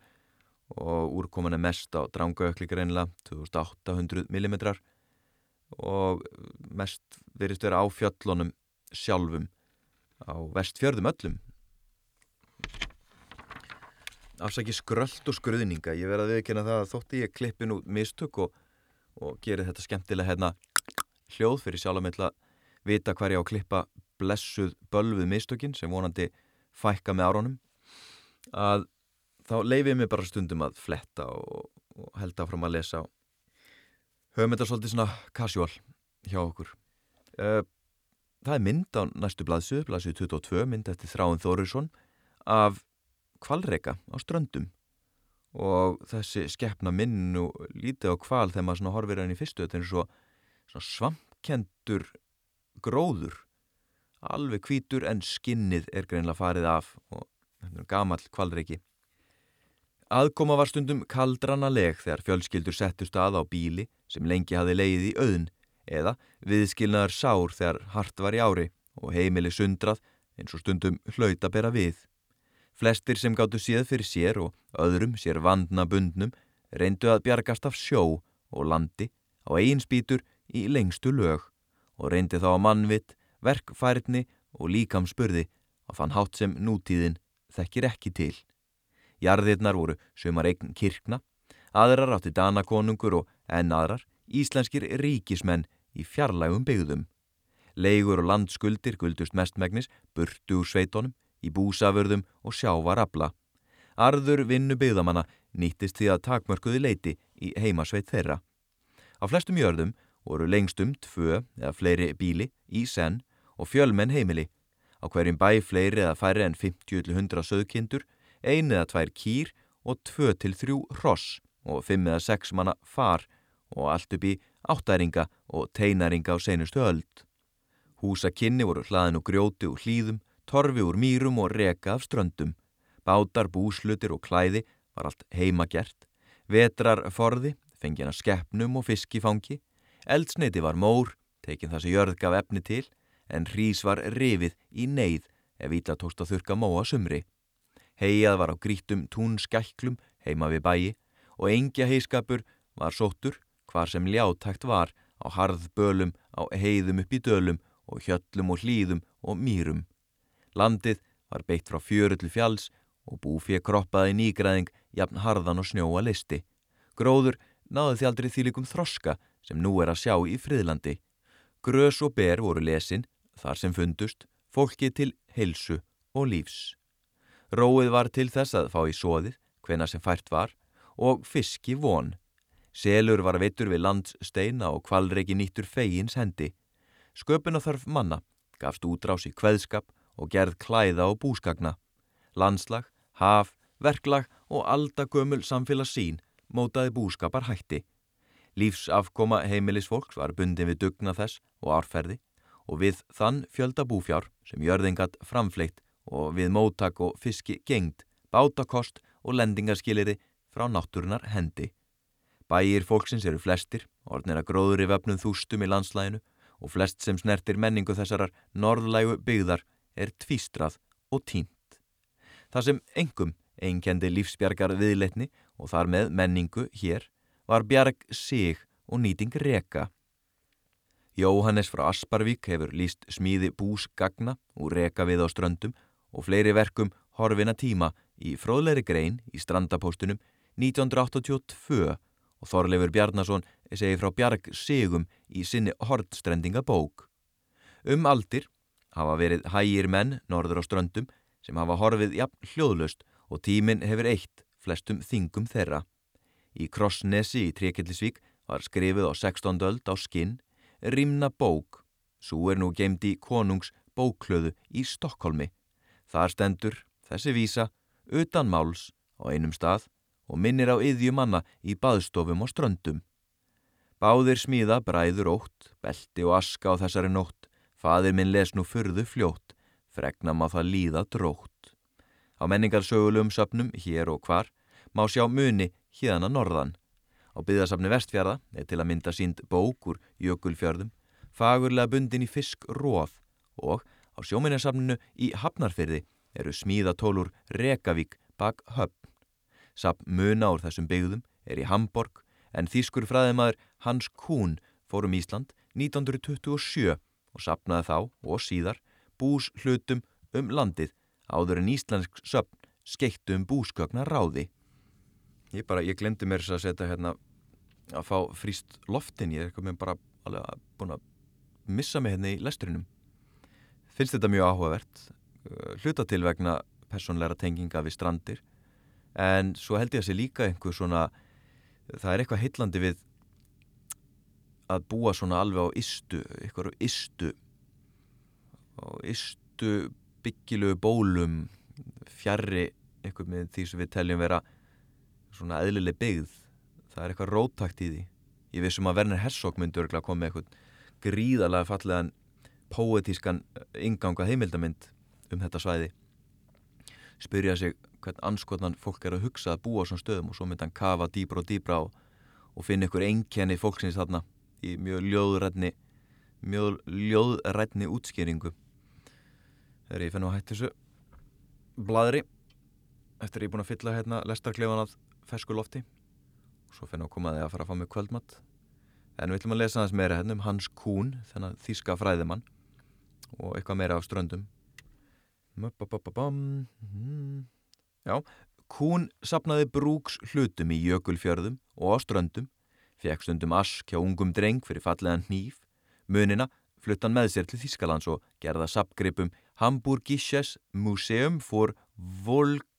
og úrkoman er mest á drangaökli greinlega 2800 mm og mest verist vera á fjöllunum sjálfum á vestfjörðum öllum. Afsaki skröld og skruðninga ég verði að viðkynna það að þótti ég klippin út mistök og, og geri þetta skemmtilega hérna hljóð fyrir sjálf að meðla vita hverja á að klippa blessuð bölvuð mistökin sem vonandi fækka með áronum að þá leifið mér bara stundum að fletta og, og held áfram að lesa höfum þetta svolítið svona casual hjá okkur. Uh, það er mynd á næstu blaðsu blaðsu 22, mynd eftir Þráin Þóruðsson af kvalreika á ströndum. Og þessi skeppna minn og lítið á kval þegar maður horfir hann í fyrstu þetta er svo, svo svampkendur gróður. Alveg kvítur en skinnið er greinlega farið af og þetta er gamal kvalreiki Aðkoma var stundum kaldranaleg þegar fjölskyldur settust að á bíli sem lengi hafi leið í auðn eða viðskilnaðar sár þegar hart var í ári og heimili sundrað eins og stundum hlaut að bera við. Flestir sem gáttu séð fyrir sér og öðrum sér vandna bundnum reyndu að bjargast af sjó og landi á eigin spýtur í lengstu lög og reyndi þá að mannvitt, verkfærni og líkamspurði að fann hátt sem nútíðin þekkir ekki til. Jarðirnar voru sömar eign kirkna, aðrar átti danakonungur og enn aðrar íslenskir ríkismenn í fjarlægum byggðum. Leigur og landskuldir guldust mestmægnis, burtu úr sveitónum, í búsaförðum og sjávarabla. Arður vinnu byggðamanna nýttist því að takmörkuði leiti í heimasveit þeirra. Á flestum jörðum voru lengstum tvö eða fleiri bíli í senn og fjölmenn heimili. Á hverjum bæ fleiri eða færri en 50-100 söðkindur, einu eða tvær kýr og 2-3 hross og 5 eða 6 manna far og allt upp í áttæringa og teinaringa á seinustu öld. Húsakinni voru hlaðin og grjóti og hlýðum, torfi úr mýrum og reka af ströndum. Bátar, búslutir og klæði var allt heimagert. Vetrar forði, fengina skeppnum og fiskifangi. Eldsneiti var mór, tekinn það sem jörð gaf efni til, en hrís var rifið í neyð ef ítla tókst að þurka móa sumri. Heiað var á grítum túnskæklum heima við bæi og engja heiskapur var sóttur hvar sem ljátækt var á harðbölum, á heiðum upp í dölum og hjöllum og hlýðum og mýrum. Landið var beitt frá fjöru til fjalls og búfið kroppaði nýgræðing jafn harðan og snjóa listi. Gróður náði því aldrei þýlikum þroska sem nú er að sjá í friðlandi. Grös og ber voru lesin, þar sem fundust, fólki til heilsu og lífs. Róið var til þess að fá í sóðið, hvena sem fært var, og fiski von. Selur var vittur við landsteina og kvalreiki nýttur fegins hendi. Sköpuna þarf manna, gafst útrás í kveðskap og gerð klæða og búskagna. Landslag, haf, verklag og aldagömmul samfélags sín mótaði búskapar hætti. Lífsafkoma heimilisfólks var bundin við dugna þess og árferði og við þann fjölda búfjár sem jörðingat framfleitt og við móttak og fiski gengd, bátakost og lendingarskiliri frá náttúrunar hendi. Bæir fólksins eru flestir, orðnir að gróður í vefnum þústum í landslæginu og flest sem snertir menningu þessarar norðlægu byggðar er tvístrað og tínt. Það sem engum einkendi lífsbjargar viðleitni og þar með menningu hér var bjarg sig og nýting reka. Jóhannes frá Asparvík hefur líst smíði búsgagna úr reka við á ströndum og fleiri verkum horfina tíma í fróðleiri grein í strandapóstunum 1982 og Þorleifur Bjarnason segi frá bjarg sigum í sinni hortstrendinga bók. Um aldir hafa verið hægir menn norður á ströndum sem hafa horfið jafn hljóðlust og tíminn hefur eitt flestum þingum þeirra. Í Krossnesi í Trekillisvík var skrifið á 16. öld á skinn Rimna bók, svo er nú gemd í konungs bóklöðu í Stokkólmi. Þar stendur þessi vísa utan máls á einum stað og minnir á yðjumanna í baðstofum og ströndum. Báðir smíða bræður ótt, belti og aska á þessari nótt, fadir minn les nú fyrðu fljótt, fregnam að það líða drótt. Á menningarsögulegum söpnum hér og hvar má sjá muni hérna norðan. Á byggðasafni vestfjörða er til að mynda sínd bók úr jökulfjörðum, fagurlega bundin í fisk róð og á sjóminnarsafninu í Hafnarfyrði eru smíðatólur Rekavík bak höfn. Sapp muna úr þessum byggðum er í Hamborg en þýskur fræðimaður Hans Kuhn fórum Ísland 1927 og sapnaði þá og síðar bús hlutum um landið áður en íslensk söpn skeittu um búskökna ráði. Ég bara, ég glemdi mér þess að setja hérna að fá fríst loftin, ég er með bara alveg búin að missa mig hérna í lesturinnum. Finnst þetta mjög áhugavert, uh, hluta til vegna personleira tenginga við strandir, en svo held ég að sé líka einhver svona, það er eitthvað heitlandi við að búa svona alveg á istu, eitthvað á istu, á istu byggilu bólum, fjarrri eitthvað með því sem við teljum vera svona eðlileg byggð. Það er eitthvað róttakt í því. Ég vissum að Werner Herzog myndi örgulega að koma með eitthvað gríðarlega fallegan poetískan ingangað heimildamind um þetta svæði. Spyrja sig hvern anskotnan fólk er að hugsa að búa á svona stöðum og svo myndi hann kafa dýbra og dýbra og, og finna ykkur einkenni fólksins þarna í mjög ljóðrætni mjög ljóðrætni útskýringu. Þegar ég fenni að hætti þessu bladri eftir ég er búin að fylla hérna lestarklefan af fersku lofti og svo fenni að koma að ég að fara að fá mig kvöldmatt en við ætlum að lesa aðeins meira hérna um Hans Kuhn þennan þíska fræðimann og eitthvað meira á ströndum. Mhm. Já, Kuhn sapnaði brúks hlutum í jökulfjörðum og á ströndum fekk stundum ask hjá ungum dreng fyrir fallegan hníf munina fluttan með sér til Þískalands og gerða sapgripum Hamburgisches Museum for Volk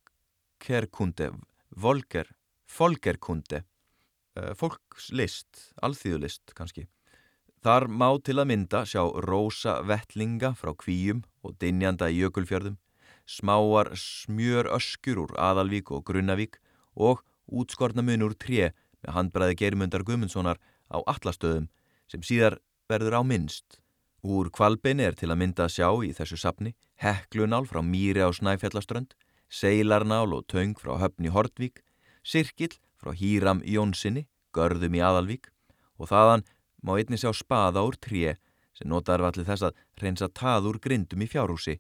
Volkerkunde, Volker, Folkerkunde, uh, fólkslist, alþýðulist kannski. Þar má til að mynda sjá rosa vettlinga frá kvíum og dinjanda í jökulfjörðum, smáar smjör öskur úr Aðalvík og Grunnavík og útskortna mun úr tré með handbræði Geirmundar Gumundssonar á allastöðum sem síðar verður á minnst. Úr kvalbeini er til að mynda að sjá í þessu sapni heklunál frá Mýri á Snæfjallaströnd, seilarnál og töng frá Höfni Hortvík, sirkill frá Hýram Jónssoni, görðum í Aðalvík og þaðan má einni sjá spaða úr tré sem notaður til þess að reynsa taður grindum í fjárhúsi,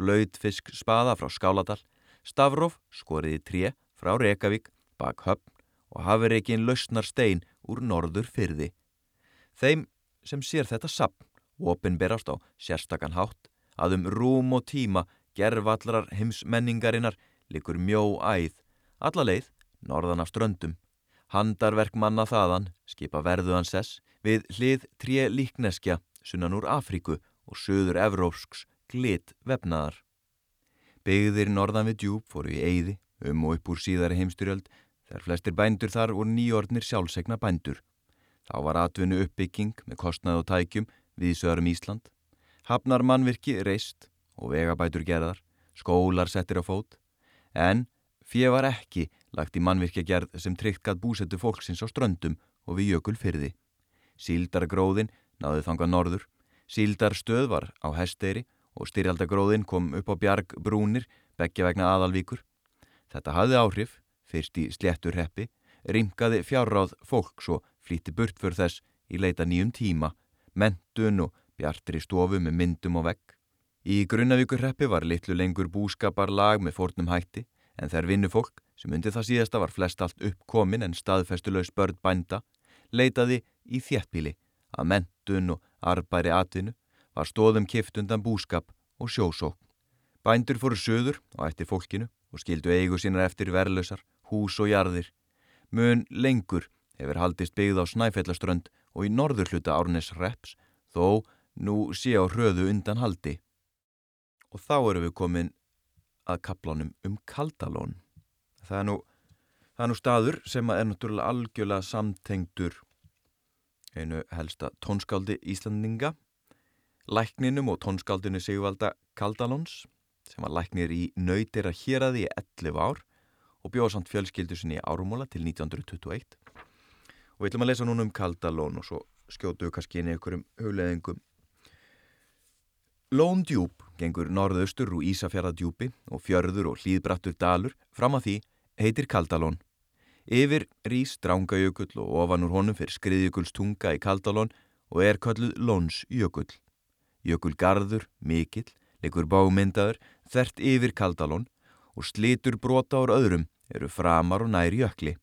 blöytfisk spaða frá Skáladal, stafróf skoriði tré frá Rekavík, bak höfn og hafireikin lausnar stein úr norður fyrði. Þeim sem sér þetta sapn opinberast á sérstakann hátt að um rúm og tíma gerfallrar heimsmenningarinnar likur mjó æð, alla leið, norðan af ströndum. Handarverk manna þaðan, skipa verðuðan sess, við hlið tré líkneskja sunnan úr Afríku og söður evrópsks glit vefnaðar. Begðir norðan við djúb fóru í eyði, um og upp úr síðari heimstyrjöld, þegar flestir bændur þar voru nýjordnir sjálfsegna bændur. Þá var atvinnu uppbygging með kostnað og tækjum viðsöðarum Ísland, hafnar mannvirki reist og vegabætur gerðar, skólar settir á fót, en fyrir var ekki lagt í mannvirkja gerð sem tryggt gæt búsettu fólksins á ströndum og við jökul fyrði. Síldargróðin náði þangað norður, síldarstöð var á hesteyri og styrjaldagróðin kom upp á bjarg brúnir begja vegna aðalvíkur. Þetta hafði áhrif, fyrst í slétturheppi, rimkaði fjárráð fólks og flýtti burt fyrir þess í leita nýjum tíma mentun og bjartri stofu með myndum og vegg. Í Grunnavíkurreppi var litlu lengur búskapar lag með fórnum hætti en þær vinnufólk, sem undir það síðasta var flest allt uppkomin en staðfestulegs börn bænda, leitaði í þjettbíli að mentun og arbæri atvinnu var stóðum kift undan búskap og sjósókn. Bændur fóru söður og eftir fólkinu og skildu eigu sínar eftir verðlösar, hús og jarðir. Mun lengur hefur haldist byggð á Snæfellaströnd og í norður hluta Árnes Reps þó nú sé á hröðu undan haldi. Og þá erum við komin að kaplanum um Kaldalón. Það er nú, það er nú staður sem er náttúrulega algjörlega samtengtur einu helsta tónskáldi Íslandinga, lækninum og tónskaldinu Sigvalda Kaldalóns sem var læknir í nöytira héræði í 11 ár og bjóð samt fjölskyldu sinni í árumóla til 1921 og við ætlum að lesa núna um Kaldalón og svo skjótu við kannski inn í einhverjum hugleðingum. Lón djúb gengur norðaustur úr Ísafjörðadjúbi og fjörður og hlýðbrattur dalur fram að því heitir Kaldalón. Yfir rýs drangajökull og ofan úr honum fyrir skriðjökullstunga í Kaldalón og er kalluð Lóns jökull. Jökulgarður, mikill, leikur bámyndaður, þert yfir Kaldalón og slitur brota úr öðrum eru framar og nær jökli.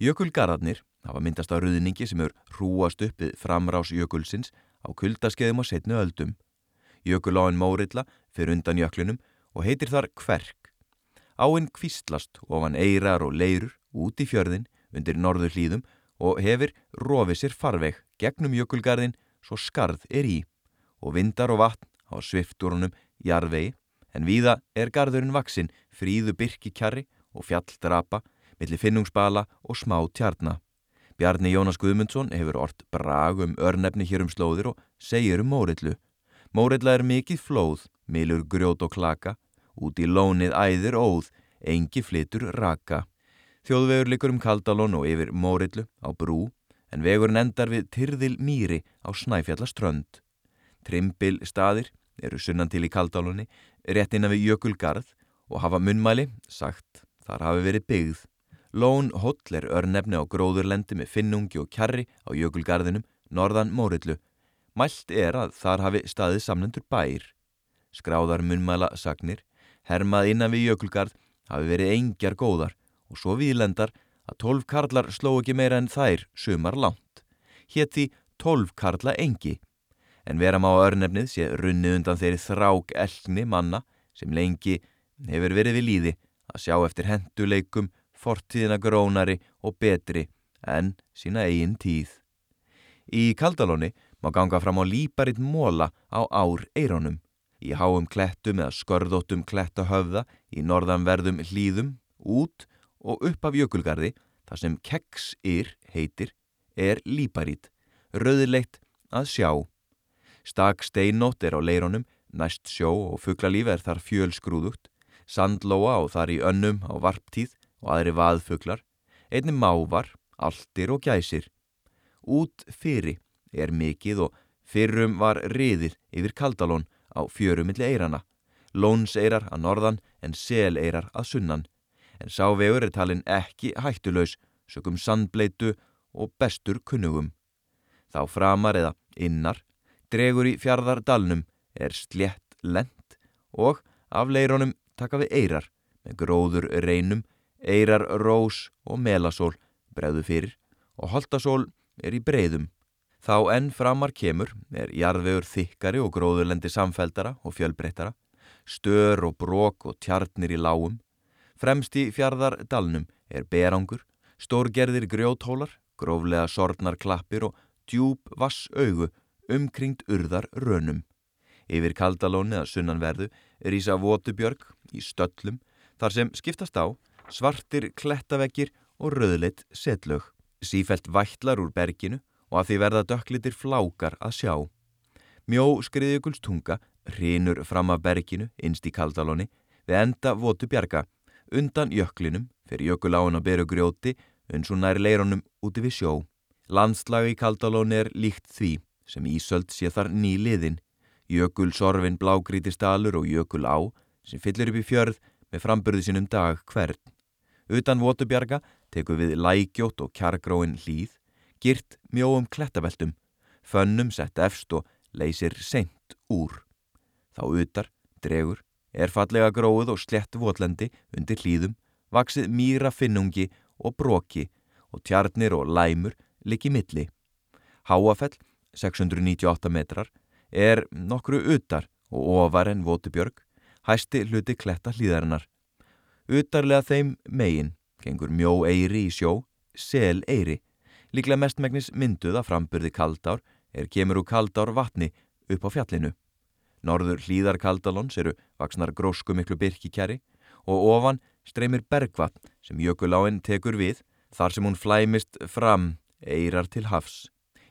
Jökulgarðarnir var myndast á ruðningi sem er hrúast upp við framrás jökulsins á kuldaskeiðum og setnu öldum. Jökuláin Mórilla fyrir undan jöklinum og heitir þar Kverk. Áinn kvistlast ofan eirar og leirur út í fjörðin undir norður hlýðum og hefur rofið sér farveg gegnum jökulgarðin svo skarð er í og vindar og vatn á svifturunum jarðvegi en víða er garðurinn vaksinn fríðu byrki kjarri og fjalldrapa millir finnungsbala og smá tjarna. Bjarni Jónas Guðmundsson hefur orrt brag um örnefni hér um slóðir og segir um Mórillu. Mórilla er mikið flóð, milur grjót og klaka, út í lónið æðir óð, engi flitur raka. Þjóðvegur likur um Kaldalón og yfir Mórillu á brú, en vegurinn endar við Tyrðil Mýri á Snæfjallaströnd. Trimbil staðir eru sunnan til í Kaldalóni, rétt innan við Jökulgarð og hafa munnmæli, sagt, þar hafi verið byggð. Lón Holl er örnefni á gróðurlendi með finnungi og kjarri á jökulgarðinum norðan Mórillu. Mælt er að þar hafi staðið samlendur bær. Skráðar munmæla sagnir, hermað innan við jökulgarð hafi verið engjar góðar og svo viðlendar að tólf karlar sló ekki meira en þær sumar langt. Hétti tólf karla engi. En vera má örnefnið sé runnið undan þeirri þrák elgni manna sem lengi hefur verið við líði að sjá eftir henduleikum fortíðina grónari og betri en sína eigin tíð. Í Kaldalóni má ganga fram á líparitt móla á ár eirónum, í háum klettum eða skörðóttum klettahöfða í norðanverðum hlýðum út og upp af jökulgarði þar sem keggsir heitir er líparít, rauðleitt að sjá. Stak steinótt er á leironum, næst sjó og fugglalíf er þar fjölsgrúðugt, sandlóa og þar í önnum á varptíð og aðri vaðfuglar, einni mávar, aldir og gæsir. Út fyrir er mikið og fyrrum var riðið yfir kaldalón á fjörumilli eirana, lónseirar að norðan en seleirar að sunnan, en sávegur er talin ekki hættulaus, sökum sandbleitu og bestur kunnugum. Þá framar eða innar, dregur í fjardardalnum, er slétt lent og af leironum taka við eirar með gróður reynum, eirar rós og melasól bregðu fyrir og holdasól er í breyðum. Þá enn framar kemur er jarðvegur þykkari og gróðurlendi samfældara og fjölbreyttara, stör og brók og tjarnir í lágum. Fremst í fjardardalnum er berangur, stórgerðir grjóthólar, gróflega sortnar klappir og djúb vassaugu umkringt urðar rönum. Yfir kaldalóni að sunnanverðu er ísa votubjörg í stöllum þar sem skiptast á svartir klettavekkir og röðleitt setlög. Sífælt vætlar úr berginu og að því verða dökklitir flákar að sjá. Mjó skriðjökulstunga hrinur fram af berginu innst í kaldalóni við enda votubjarga undan jöklinum fyrir jökuláin að beru grjóti uns og nær leironum úti við sjó. Landslagi í kaldalóni er líkt því sem Ísöld sé þar nýliðin jökul sorfin blágrítistalur og jökul á sem fyllir upp í fjörð með framburði sinum dag hvern. Utan Votubjarga teku við lækjótt og kjargróin hlýð, girt mjóum klettabeltum, fönnum sett efst og leysir seint úr. Þá utar, dregur, er fallega gróð og slett votlendi undir hlýðum, vaksið mýra finnungi og broki og tjarnir og læmur likið milli. Háafell, 698 metrar, er nokkru utar og ofar en Votubjörg, hæsti hluti kletta hlýðarinnar. Utarlega þeim megin gengur mjó eiri í sjó, sel eiri, líklega mestmægnis mynduð að framburði kaldár er kemur úr kaldár vatni upp á fjallinu. Norður hlýðar kaldalons eru vaksnar grósku miklu byrkikjari og ofan streymir bergvatn sem jökuláinn tekur við þar sem hún flæmist fram eirar til hafs.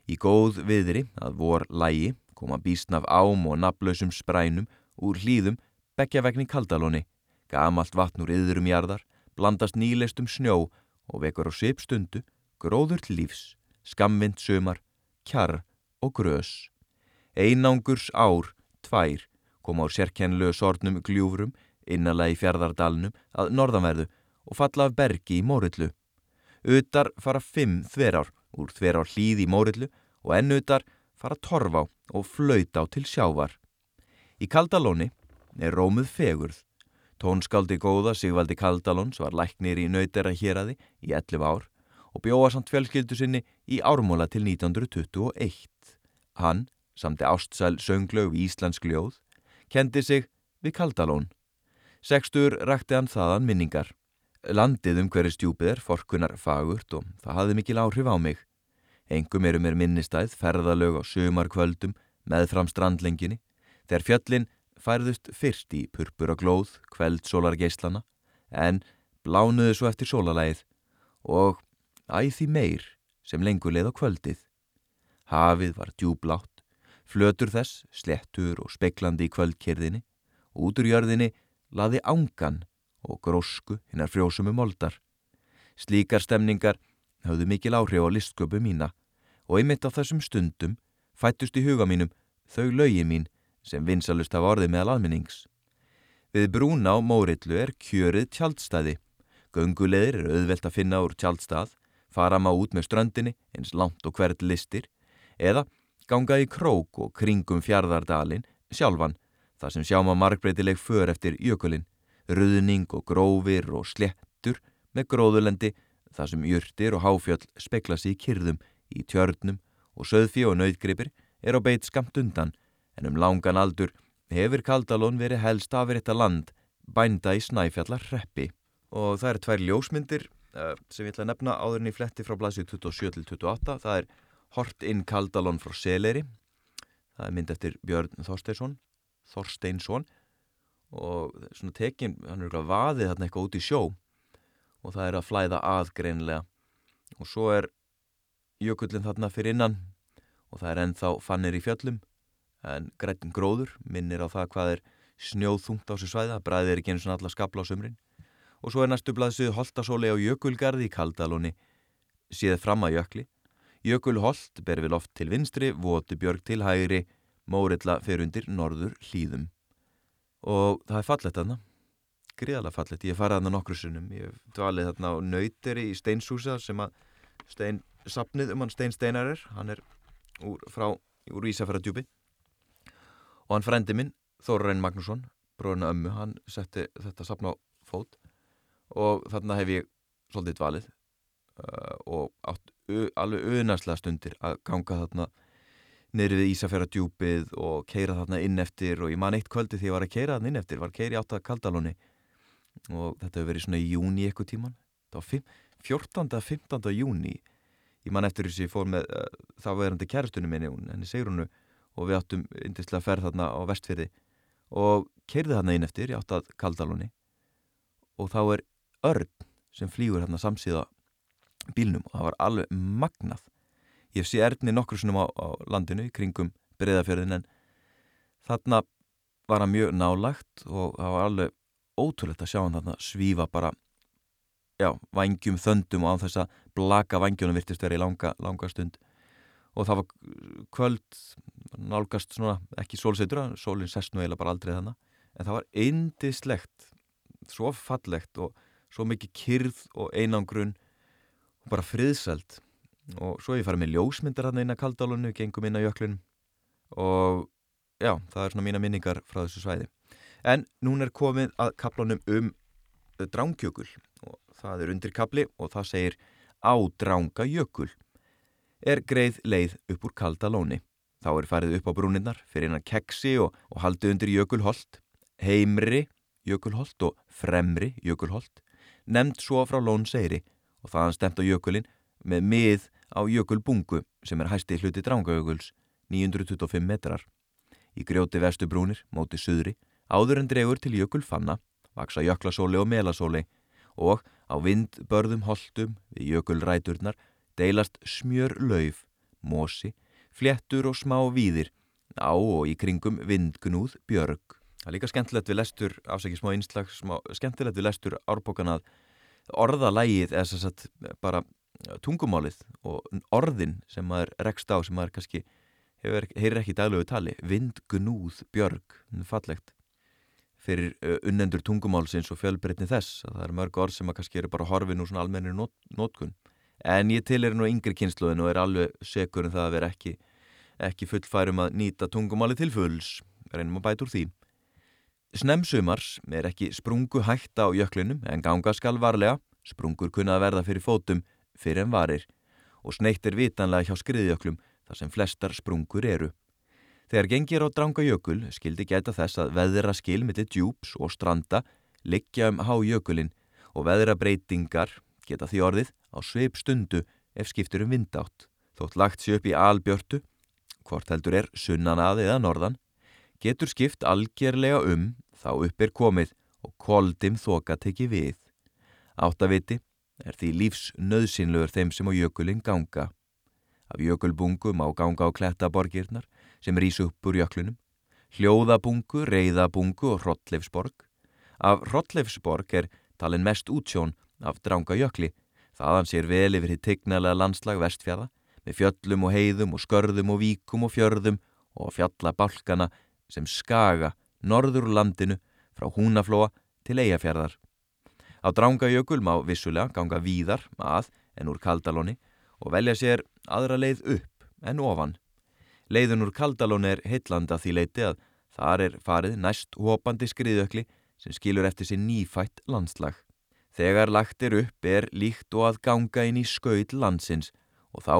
Í góð viðri að vor lægi koma bísnaf ám og naflausum sprænum úr hlýðum beggjavegni kaldalóni, gamalt vatn úr yðurum jarðar, blandast nýleistum snjó og vekur á sipstundu, gróður til lífs, skamvind sömar, kjarr og grös. Einangurs ár, tvær, koma á sérkennlu sornum gljúfrum innanlega í fjardardalnum að norðanverðu og falla af bergi í mórillu. Utar fara fimm þverár úr þverár hlýð í mórillu og enn utar fara torf á og flauta á til sjávar. Í Kaldalóni er rómuð fegurð. Tónskáldi góða Sigvaldi Kaldalóns var læknir í nautera héræði í 11 ár og bjóða samt fjölskyldu sinni í ármóla til 1921. Hann, samti ástsæl sönglaug í Íslandsk ljóð, kendi sig við Kaldalón. Sextur rakti hann þaðan minningar. Landið um hverju stjúpið er forkunar fagurt og það hafði mikil áhrif á mig. Engum eru mér minnistæð, ferðalög á sömarkvöldum, meðfram strandlenginni, þegar fjöllin færðust fyrst í purpur og glóð, kveldsólargeislana, en blánuðu svo eftir sólalæð og æð því meir sem lengur leið á kvöldið. Hafið var djúblátt, flötur þess, slettur og speklandi í kvöldkerðinni, út úr jörðinni laði ángan og grósku hinnar frjósumu moldar. Slíkar stemningar hafðu mikil áhrif á listsköpu mína og einmitt á þessum stundum fættust í huga mínum þau lögi mín sem vinsalust hafa orðið meðal almennings. Við brúna á Mórillu er kjörið tjaldstæði. Gönguleðir er auðvelt að finna úr tjaldstað, fara maður út með ströndinni eins langt og hvert listir, eða ganga í krók og kringum fjardardalin sjálfan, þar sem sjá maður margbreytileg för eftir jökulin, ruðning og grófir og slettur með gróðulendi, þar sem jurtir og háfjöll spekla sér í kyrðum í tjörnum og söðfí og nöyðgripir er á beit skamt undan en um langan aldur hefur Kaldalón verið helst afriðta land bænda í snæfjallar reppi og það eru tvær ljósmyndir uh, sem ég ætla að nefna áðurinn í fletti frá blæsið 27-28 það er Hort inn Kaldalón frá Seleri. Það er mynd eftir Björn Þorsteinsson Þorsteinsson. Og svona tekin, hann er eitthvað vaðið þarna eitthvað út í sjó og það er að flæða aðgreinlega og svo er jökullin þarna fyrir innan og það er ennþá fannir í fjöllum en grættin gróður minnir á það hvað er snjóð þungt á sér svæða, bræðið er ekki eins og allar skabla á sömrin og svo er næstu blaðsið Holtasóli á Jökulgarði í Kaldalóni séð fram að jökli. Jökulholt ber við loft til vinstri, Votubjörg til hægri Mórilla fer undir norður hlýðum og það er fallet þarna gríðalega fallet, ég farið þarna nokkru sunnum ég dvalið þarna á Nauteri í Steinshúsa sem að Stein sapnið um hann Stein Steinarir hann er úr, frá, úr Ísafæradjúbi og hann frendi minn Þórarein Magnússon, bróðurna ömmu hann setti þetta sapna á fót. Og þarna hef ég svolítið dvalið uh, og átt alveg unarslega stundir að ganga þarna niður við Ísafæradjúbið og keira þarna inn eftir. Og ég man eitt kvöldi því ég var að keira þarna inn eftir var keiri átt að kaldalóni og þetta hefur verið svona í júni eitthvað tíman það var 14. 15. júni ég man eftir þess að ég fór með uh, þá verðandi kæristunum minni henni Sigrunu og við áttum indislega ferð þarna á vestfyrði og keirði þarna inn eftir, ég átti að kaldalóni og þá er örn sem flýgur þarna samsíða bílnum og það var alveg magnað ég sé erðni nokkur sinnum á, á landinu í kringum breyðafjörðin en þarna var hann mjög nálagt og það var alveg ótrúlegt að sjá hann þarna svífa bara já, vangjum þöndum og á þess að blaka vangjónum virtist verið í langa, langa stund. Og það var kvöld nálgast svona, ekki sólseitur sólinn sest nú eiginlega bara aldrei þannig en það var eindislegt svo fallegt og svo mikið kyrð og einangrun og bara friðsælt. Og svo ég farið með ljósmyndar hann inn að kaldálunni, gengum inn að jöklun og já, það er svona mína minningar frá þessu svæði en nún er komið að kaplunum um drángjökul og það er undir kapli og það segir á dránga jökul. Er greið leið upp úr kaldalóni. Þá er farið upp á brúninnar fyrir einan keksi og, og haldið undir jökulholt heimri jökulholt og fremri jökulholt. Nefnd svo frá lónseyri og þaðan stemt á jökulin með mið á jökulbungu sem er hæsti hluti drángajökuls 925 metrar. Í grjóti vestu brúnir móti suðri áður en dregur til jökulfanna vaksa jöklasóli og melasóli og á vindbörðum holtum við jökulræturnar deilast smjör lauf, mosi, fléttur og smá víðir á og í kringum vindgnúð björg. Það er líka skemmtilegt við lestur, afsækið smá einslag, smá, skemmtilegt við lestur árbókan að orðalægið eða þess að bara tungumálið og orðin sem maður rekst á sem maður kannski hefur, heyrir ekki í daglögu tali, vindgnúð björg, fallegt fyrir unnendur tungumálsins og fjölbreytni þess að það er mörg orð sem að kannski eru bara horfin úr svona almennir not, notkun. En ég til er nú yngri kynsluðin og er alveg segur um það að vera ekki ekki fullfærum að nýta tungumáli til fulls. Reynum að bæta úr því. Snemsumars er ekki sprungu hægt á jöklinum en ganga skal varlega. Sprungur kunna að verða fyrir fótum fyrir en varir. Og sneitt er vitanlega hjá skriðjöklum þar sem flestar sprungur eru Þegar gengir á dranga jökul skildi geta þess að veðra skil millir djúps og stranda liggja um hájökulin og veðra breytingar geta því orðið á sveip stundu ef skiptur um vindátt. Þótt lagt sér upp í albjörtu, hvort heldur er sunnan að eða norðan, getur skipt algjörlega um þá upp er komið og koldim þoka teki við. Áttaviti er því lífs nöðsynlögur þeim sem á jökulin ganga. Af jökulbungum á ganga á klettaborgirnar sem rýs upp úr jöklunum, hljóðabungu, reyðabungu og hrottleifsborg. Af hrottleifsborg er talin mest útsjón af dranga jökli, þaðan sér vel yfir hitt tegnalega landslag vestfjara, með fjöllum og heiðum og skörðum og víkum og fjörðum og fjallabálkana sem skaga norður landinu frá húnaflóa til eigafjörðar. Á drangajökul má vissulega ganga víðar að en úr kaldalóni og velja sér aðra leið upp en ofan. Leiðun úr Kaldalón er heitlanda því leiti að þar er farið næst hópandi skriðökli sem skilur eftir sér nýfætt landslag. Þegar lagt er upp er líkt og að ganga inn í skaut landsins og þá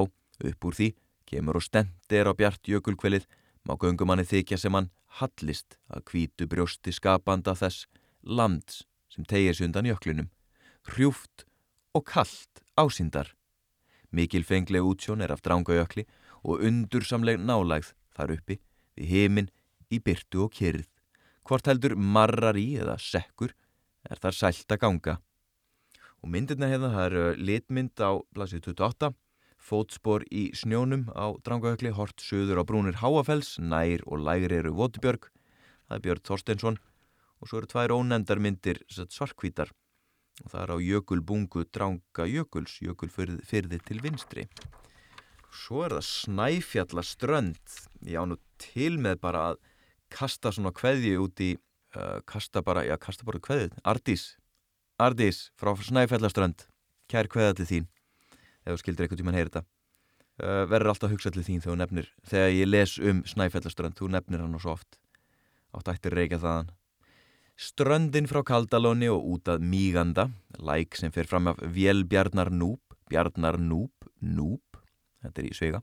upp úr því kemur og stendir á bjart jökulkvelið má göngumanni þykja sem hann hallist að kvítu brjósti skapanda þess lands sem tegir sig undan jöklinum, hrjúft og kallt ásindar. Mikil fengleg útsjón er af drangajökli og undursamleg nálægð þar uppi við heiminn í byrtu og kyrð. Hvort heldur marrar í eða sekkur er þar sælt að ganga. Og myndirna hérna, það eru litmynd á blasið 28, fótspor í snjónum á Drangahökli, hort söður á brúnir Háafells, nær og lægri eru Votibjörg, það er Björn Þorsteinsson og svo eru tvær ónefndar myndir svarkvítar og það er á jökulbungu Dranga Jökuls, jökulfyrði til vinstri. Svo er það Snæfjallaströnd, ég á nú til með bara að kasta svona kveðju út í, uh, kasta bara, já kasta bara kveðju, Ardís, Ardís frá Snæfjallaströnd, kær kveða til þín, ef þú skildir eitthvað tíma að heyra þetta. Uh, verður alltaf að hugsa til þín þegar, nefnir, þegar ég les um Snæfjallaströnd, þú nefnir hann og svo oft, átt ættir reykja þaðan. Ströndin frá Kaldalóni og út að Míganda, læk sem fer fram af Vélbjarnar Núb, Bjarnar Núb, Núb, þetta er í svega,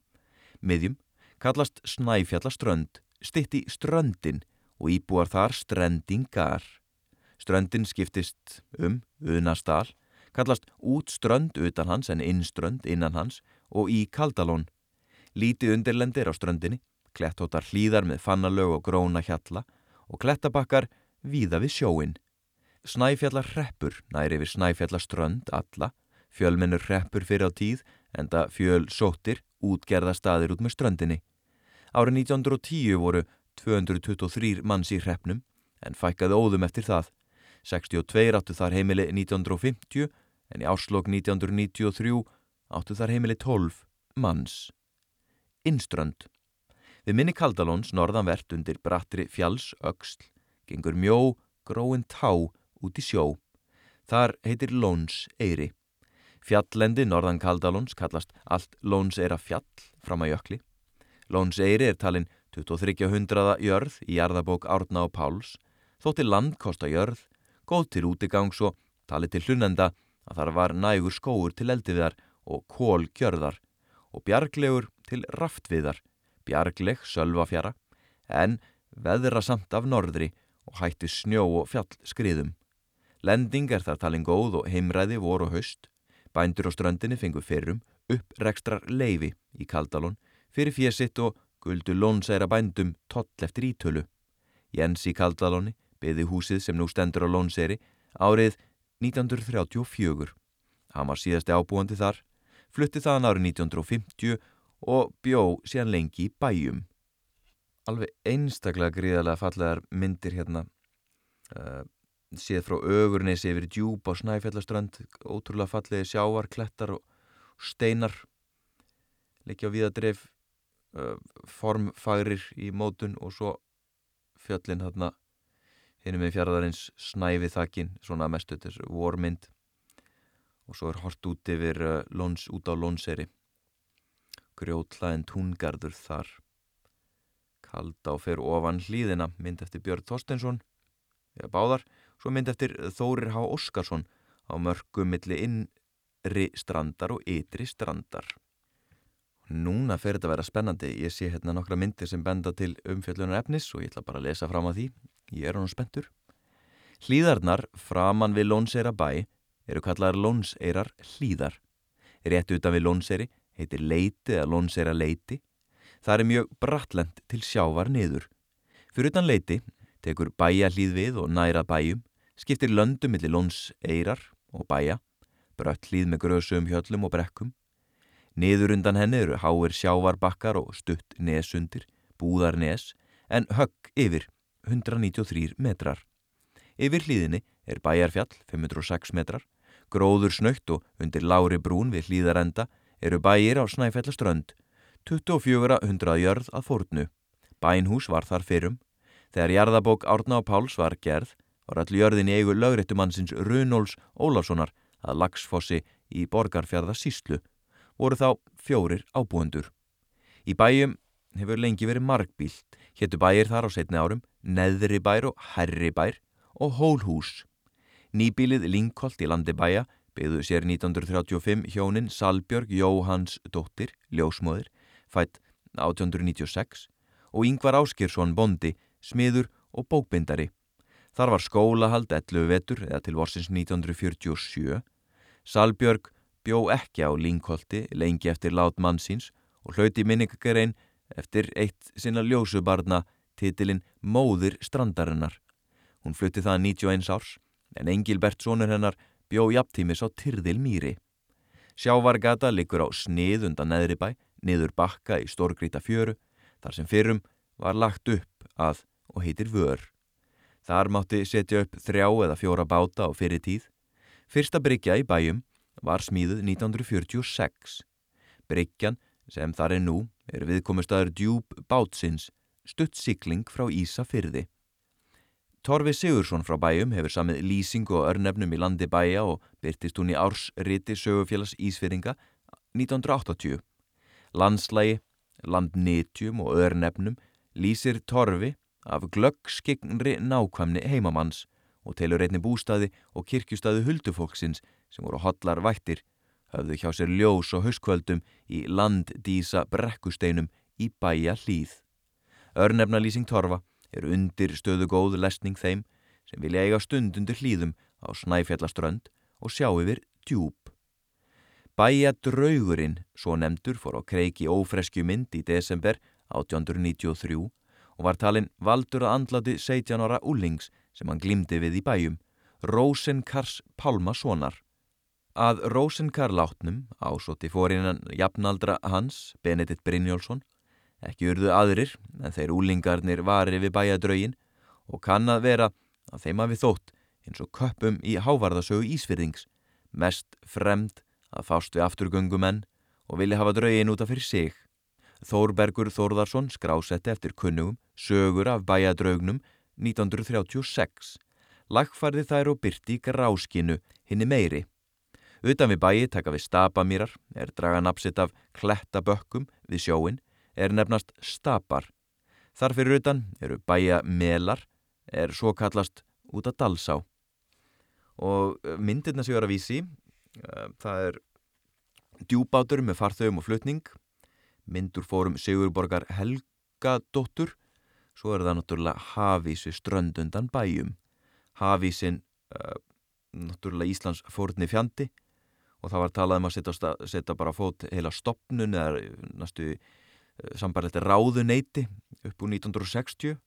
miðjum, kallast Snæfjallaströnd, stitt í ströndin og íbúar þar strendingar. Ströndin skiptist um unastal, kallast út strönd utan hans en innströnd innan hans og í Kaldalón. Líti undirlendir á ströndinni, klettótar hlýðar með fannalög og gróna hjalla og klettabakkar víða við sjóin. Snæfjallar hreppur næri við Snæfjallaströnd alla, fjölmennur hreppur fyrir á tíð enda fjöl sóttir útgerða staðir út með ströndinni. Árið 1910 voru 223 manns í hreppnum en fækkaði óðum eftir það. 62 áttu þar heimili 1950 en í áslokk 1993 áttu þar heimili 12 manns. Innströnd. Við minni Kaldalóns norðanvert undir brattri fjalls öksl gengur mjó, gróin tá út í sjó. Þar heitir Lóns Eyri. Fjallendi norðan Kaldalóns kallast allt Lóns Eyra fjall fram að jökli. Lóns Eyri er talinn 2300 jörð í jarðabók Árna og Páls, þótti land kosta jörð, góð til útigangs og talið til hlunenda að þar var nægur skóur til eldiviðar og kól gjörðar og bjarglegur til raftviðar, bjargleg sölvafjara, en veðra samt af norðri og hætti snjó og fjall skriðum. Lending er þar talin góð og heimræði voru haust. Bændur á ströndinni fengu fyrrum upp rekstrar leifi í Kaldalón fyrir fjesitt og guldu lónsæra bændum toll eftir ítölu. Jens í Kaldalóni byði húsið sem nú stendur á lónsæri árið 1934. Hann var síðasti ábúandi þar, flutti þaðan árið 1950 og bjó síðan lengi í bæjum alveg einstaklega gríðarlega fallegar myndir hérna uh, séð frá ögurnesi yfir djúb á Snæfjallaströnd ótrúlega fallegi sjávar, klettar og steinar leikja á viðadref uh, formfagrir í mótun og svo fjöllin hérna hinn með fjaraðarins snæfi þakkin svona mestu þessu vormynd. Og svo er hort út yfir lóns, út á lónseri grjótlaðin túngarður þar. Kaldá fer ofan hlýðina, mynd eftir Björn Þorstensson, eða báðar, svo mynd eftir Þórir H. Óskarsson á mörgum milli innri strandar og ytri strandar. Núna fer þetta að vera spennandi, ég sé hérna nokkra myndir sem benda til umfjöllunar efnis og ég ætla bara að lesa fram að því, ég er honum spenntur. Hlýðarnar framann við Lónseira bæ eru kallaðar Lónseirar hlýðar. Rétt utan við Lónseri heitir Leiti eða Lónseira Leiti Það er mjög brattlend til sjávar niður. Fyrir utan leiti tekur bæja hlýð við og næra bæjum, skiptir löndum millir lóns eirar og bæja, brött hlýð með grösum hjöllum og brekkum. Niður undan henni eru háir sjávarbakkar og stutt nesundir, búðar nes, en högg yfir 193 metrar. Yfir hlýðinni er bæjarfjall 506 metrar, gróður snöytt og undir lári brún við hlýðarenda eru bæjir á Snæfellaströnd 2400 jörð að fórnu. Bænhús var þar fyrrum. Þegar jarðabók Árna og Páls var gerð var all jörðin í eigu lögréttumannsins Runóls Ólafssonar að Lagsfossi í Borgarfjörðarsíslu voru þá fjórir ábúendur. Í bæjum hefur lengi verið markbílt, héttu bæjir þar á setni árum, neðri bær og herri bær og hólhús. Nýbílið Lingholt í landi bæja byggðu sér 1935 hjónin Salbjörg Jóhanns dóttir, ljósmóðir, fætt 1896 og Yngvar Áskirsson bondi, smiður og bókbindari. Þar var skólahald 11 vetur eða til vorsins 1947. Salbjörg bjó ekki á Lingholti lengi eftir lát mannsins og hlauti minningarein eftir eitt sinna ljósubarna titilinn Móðir strandarinnar. Hún flutti það 91 árs en Engilbert sónur hennar bjó jafntímis á Tyrðil Mýri. Sjávargata liggur á snið undan neðri bæ, niður bakka í stórgrýta fjöru, þar sem fyrrum var lagt upp að og heitir vör. Þar mátti setja upp þrjá eða fjóra báta á fyrir tíð. Fyrsta bryggja í bæjum var smíðuð 1946. Bryggjan, sem þar er nú, er viðkomustadur djúb bátsins, stutt sikling frá Ísafyrði. Torfi Sigursson frá bæjum hefur samið lýsingu og örnefnum í landi bæja og byrtist hún í ársriti sögufélags Ísfyrringa 1980. Landslægi, landnitjum og örnefnum lýsir Torfi af glöggskignri nákvæmni heimamanns og telur einni bústaði og kirkjustadi huldufólksins sem voru hotlar vættir, höfðu hjá sér ljós og hauskvöldum í landdísa brekkusteinum í bæja hlýð. Örnefnalýsing Torfa er undir stöðu góð lesning þeim sem vilja eiga stund undir hlýðum á Snæfjallaströnd og sjá yfir djúb. Bæja draugurinn, svo nefndur, fór á kreiki ófreskju mynd í desember 1893 og var talinn valdur að andlati 17 ára úlings sem hann glimdi við í bæjum, Rósenkars Pálmasonar. Að Rósenkar látnum ásótti fórinnan jafnaldra hans, Benedikt Brynjólfsson, Ekki urðu aðrir en þeir úlingarnir varir við bæjadraugin og kann að vera að þeim hafi þótt eins og köpum í hávarðasögu Ísfyrðings mest fremd að fást við afturgöngumenn og vilja hafa draugin út af fyrir sig. Þórbergur Þórðarsson skrásetti eftir kunnugum sögur af bæjadraugnum 1936. Lagfarði þær og byrti í gráskinu hinni meiri. Utan við bæji taka við stapamýrar, er draga napsitt af klettabökkum við sjóin er nefnast stapar. Þar fyrir utan eru bæja melar, er svo kallast út að dalsá. Og eh, myndirna sem ég var að vísi, uh, það er djúbátur með farþögum og flutning, myndur fórum Sigurborgar Helgadóttur, svo er það náttúrulega hafísi ströndundan bæjum. Hafísin, uh, náttúrulega Íslands fórni fjandi. Og það var talað um að setja, setja bara fót heila stopnun eða næstu sambarlegt ráðuneyti upp úr 1960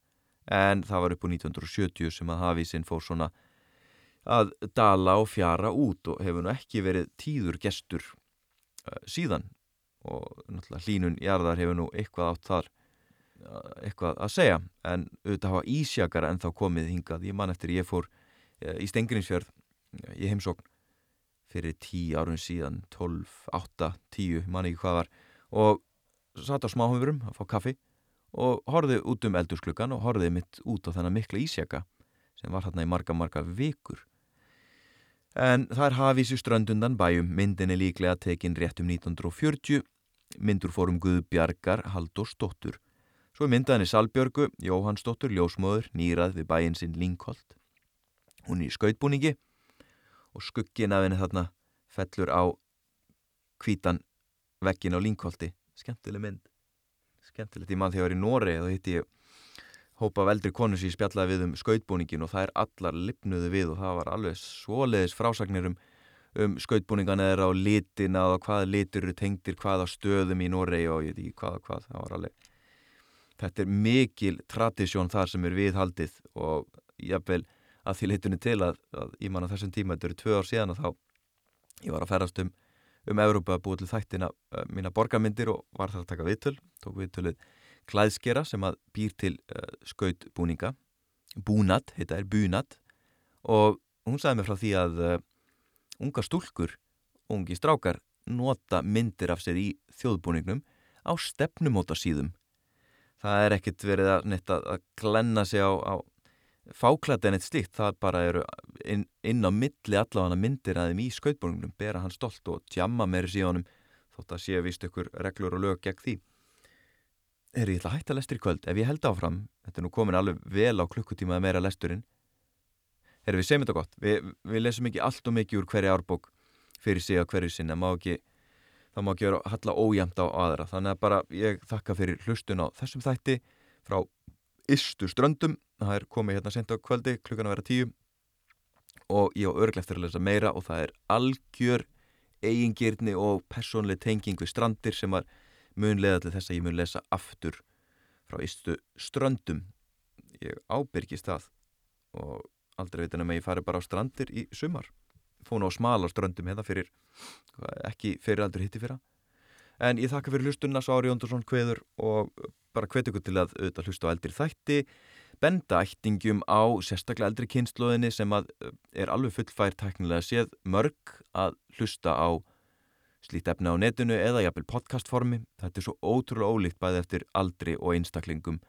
en það var upp úr 1970 sem að hafísinn fór svona að dala og fjara út og hefur nú ekki verið tíður gestur uh, síðan og náttúrulega hlínun jarðar hefur nú eitthvað átt þar eitthvað að segja. En auðvitað hafa ísjakara en þá komið hingað. Ég man eftir ég fór uh, í Stengrinsfjörð í heimsókn fyrir tíu árun síðan 12, 8, 10, man ekki hvað var. Og satt á smáhufurum að fá kaffi og horfið út um eldursklukan og horfið mitt út á þennan mikla ísjaka sem var hérna í marga marga vikur. En það er hafísi ströndundan bæjum, myndin er líklega tekin rétt um 1940, myndur fórum Guðbjargar Halldórsdóttur. Svo er myndaðinni Salbjörgu, Jóhannsdóttur, ljósmóður, nýrað við bæjinn sinn Linkholt. Hún er í skautbúningi og skuggin af henni þarna fellur á kvítan vekkin á Linkholti skemmtileg mynd skemmtilegt, ég mann þegar ég var í Nóri þá hitti ég hópa af eldri konu sem ég spjallaði við um skautbúningin og það er allar lipnuðu við og það var alveg svoleiðis frásagnir um, um skautbúningan eða á litina og hvað litur eru tengdir hvað á stöðum í Nóri og ég veit ekki hvað og hvað það var alveg þetta er mikil tradisjón þar sem er viðhaldið og jáfnvel að því litunni til að, að ég man að þessum tíma, þetta eru tvö ár síðan og þá ég var að ferast um um Európa að búið til þættina uh, mína borgarmyndir og var þar að taka viðtöl tók viðtölið klæðskera sem að býr til uh, skautbúninga. Búnat, heita er búnat og hún sagði mig frá því að uh, unga stúlkur ungi strákar nota myndir af sér í þjóðbúningnum á stefnumóta síðum það er ekkert verið að, að, að glenna sig á, á fáklætt en eitt slíkt, það bara eru inn, inn á milli allavega myndir að þeim í skautbúningnum, bera hann stolt og tjamma meiri síðanum þótt að sé vist ykkur reglur og lög gegn því er ég ætla að hætta lestur í kvöld ef ég held áfram, þetta er nú komin alveg vel á klukkutíma að meira lesturinn. Er við segjum þetta gott. Við, við lesum ekki allt og mikið úr hverja árbók fyrir sig að hverju sinna, má ekki það má ekki vera að halla ójæmt á aðra. Þannig að bara ég þakka fyrir hlustun á þessum þætti frá Istu ströndum. Það er komið hérna sent á kvöldi klukkan að vera tíu. Og ég á örglegt eftir að lesa meira og það er algjör eigingirni og personleg tenging við strandir sem var munlega til þess að ég mun lesa aftur frá ístu ströndum. Ég ábyrgist það og aldrei veitin að mig fari bara á strandir í sumar. Fóna á smala ströndum hérna fyrir ekki fyrir aldur hitti fyrra. En ég þakka fyrir hlustunna Sári Jóndursson hveður og bara hvet ykkur til að auðvitað hlusta á eldri þætti benda ættingum á sérstaklega eldri kynnslóðinni sem að eh, er alveg fullfær teknilega séð mörg að hlusta á slíkt efna á netinu eða jafnvel podcastformi. Þetta er svo ótrúlega ólíkt bæði eftir aldri og einstaklingum.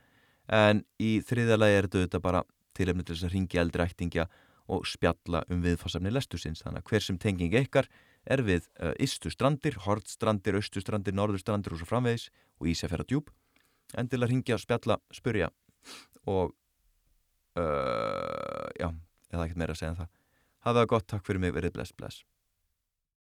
En í þriðja lagi er þetta bara tilefni til þess að ringi eldri ættingja og spjalla um viðfarsafni lestusins þannig að hver sem tenging ykkar er við uh, eh, Hortstrandir, Östustrandir, Norðustrandir og svo framvegis og Ísafjara djúb en til að ringja, spjalla, spurja og uh, já, eða ekkert meira að segja en það. Hafa það gott, takk fyrir mig, verið bless, bless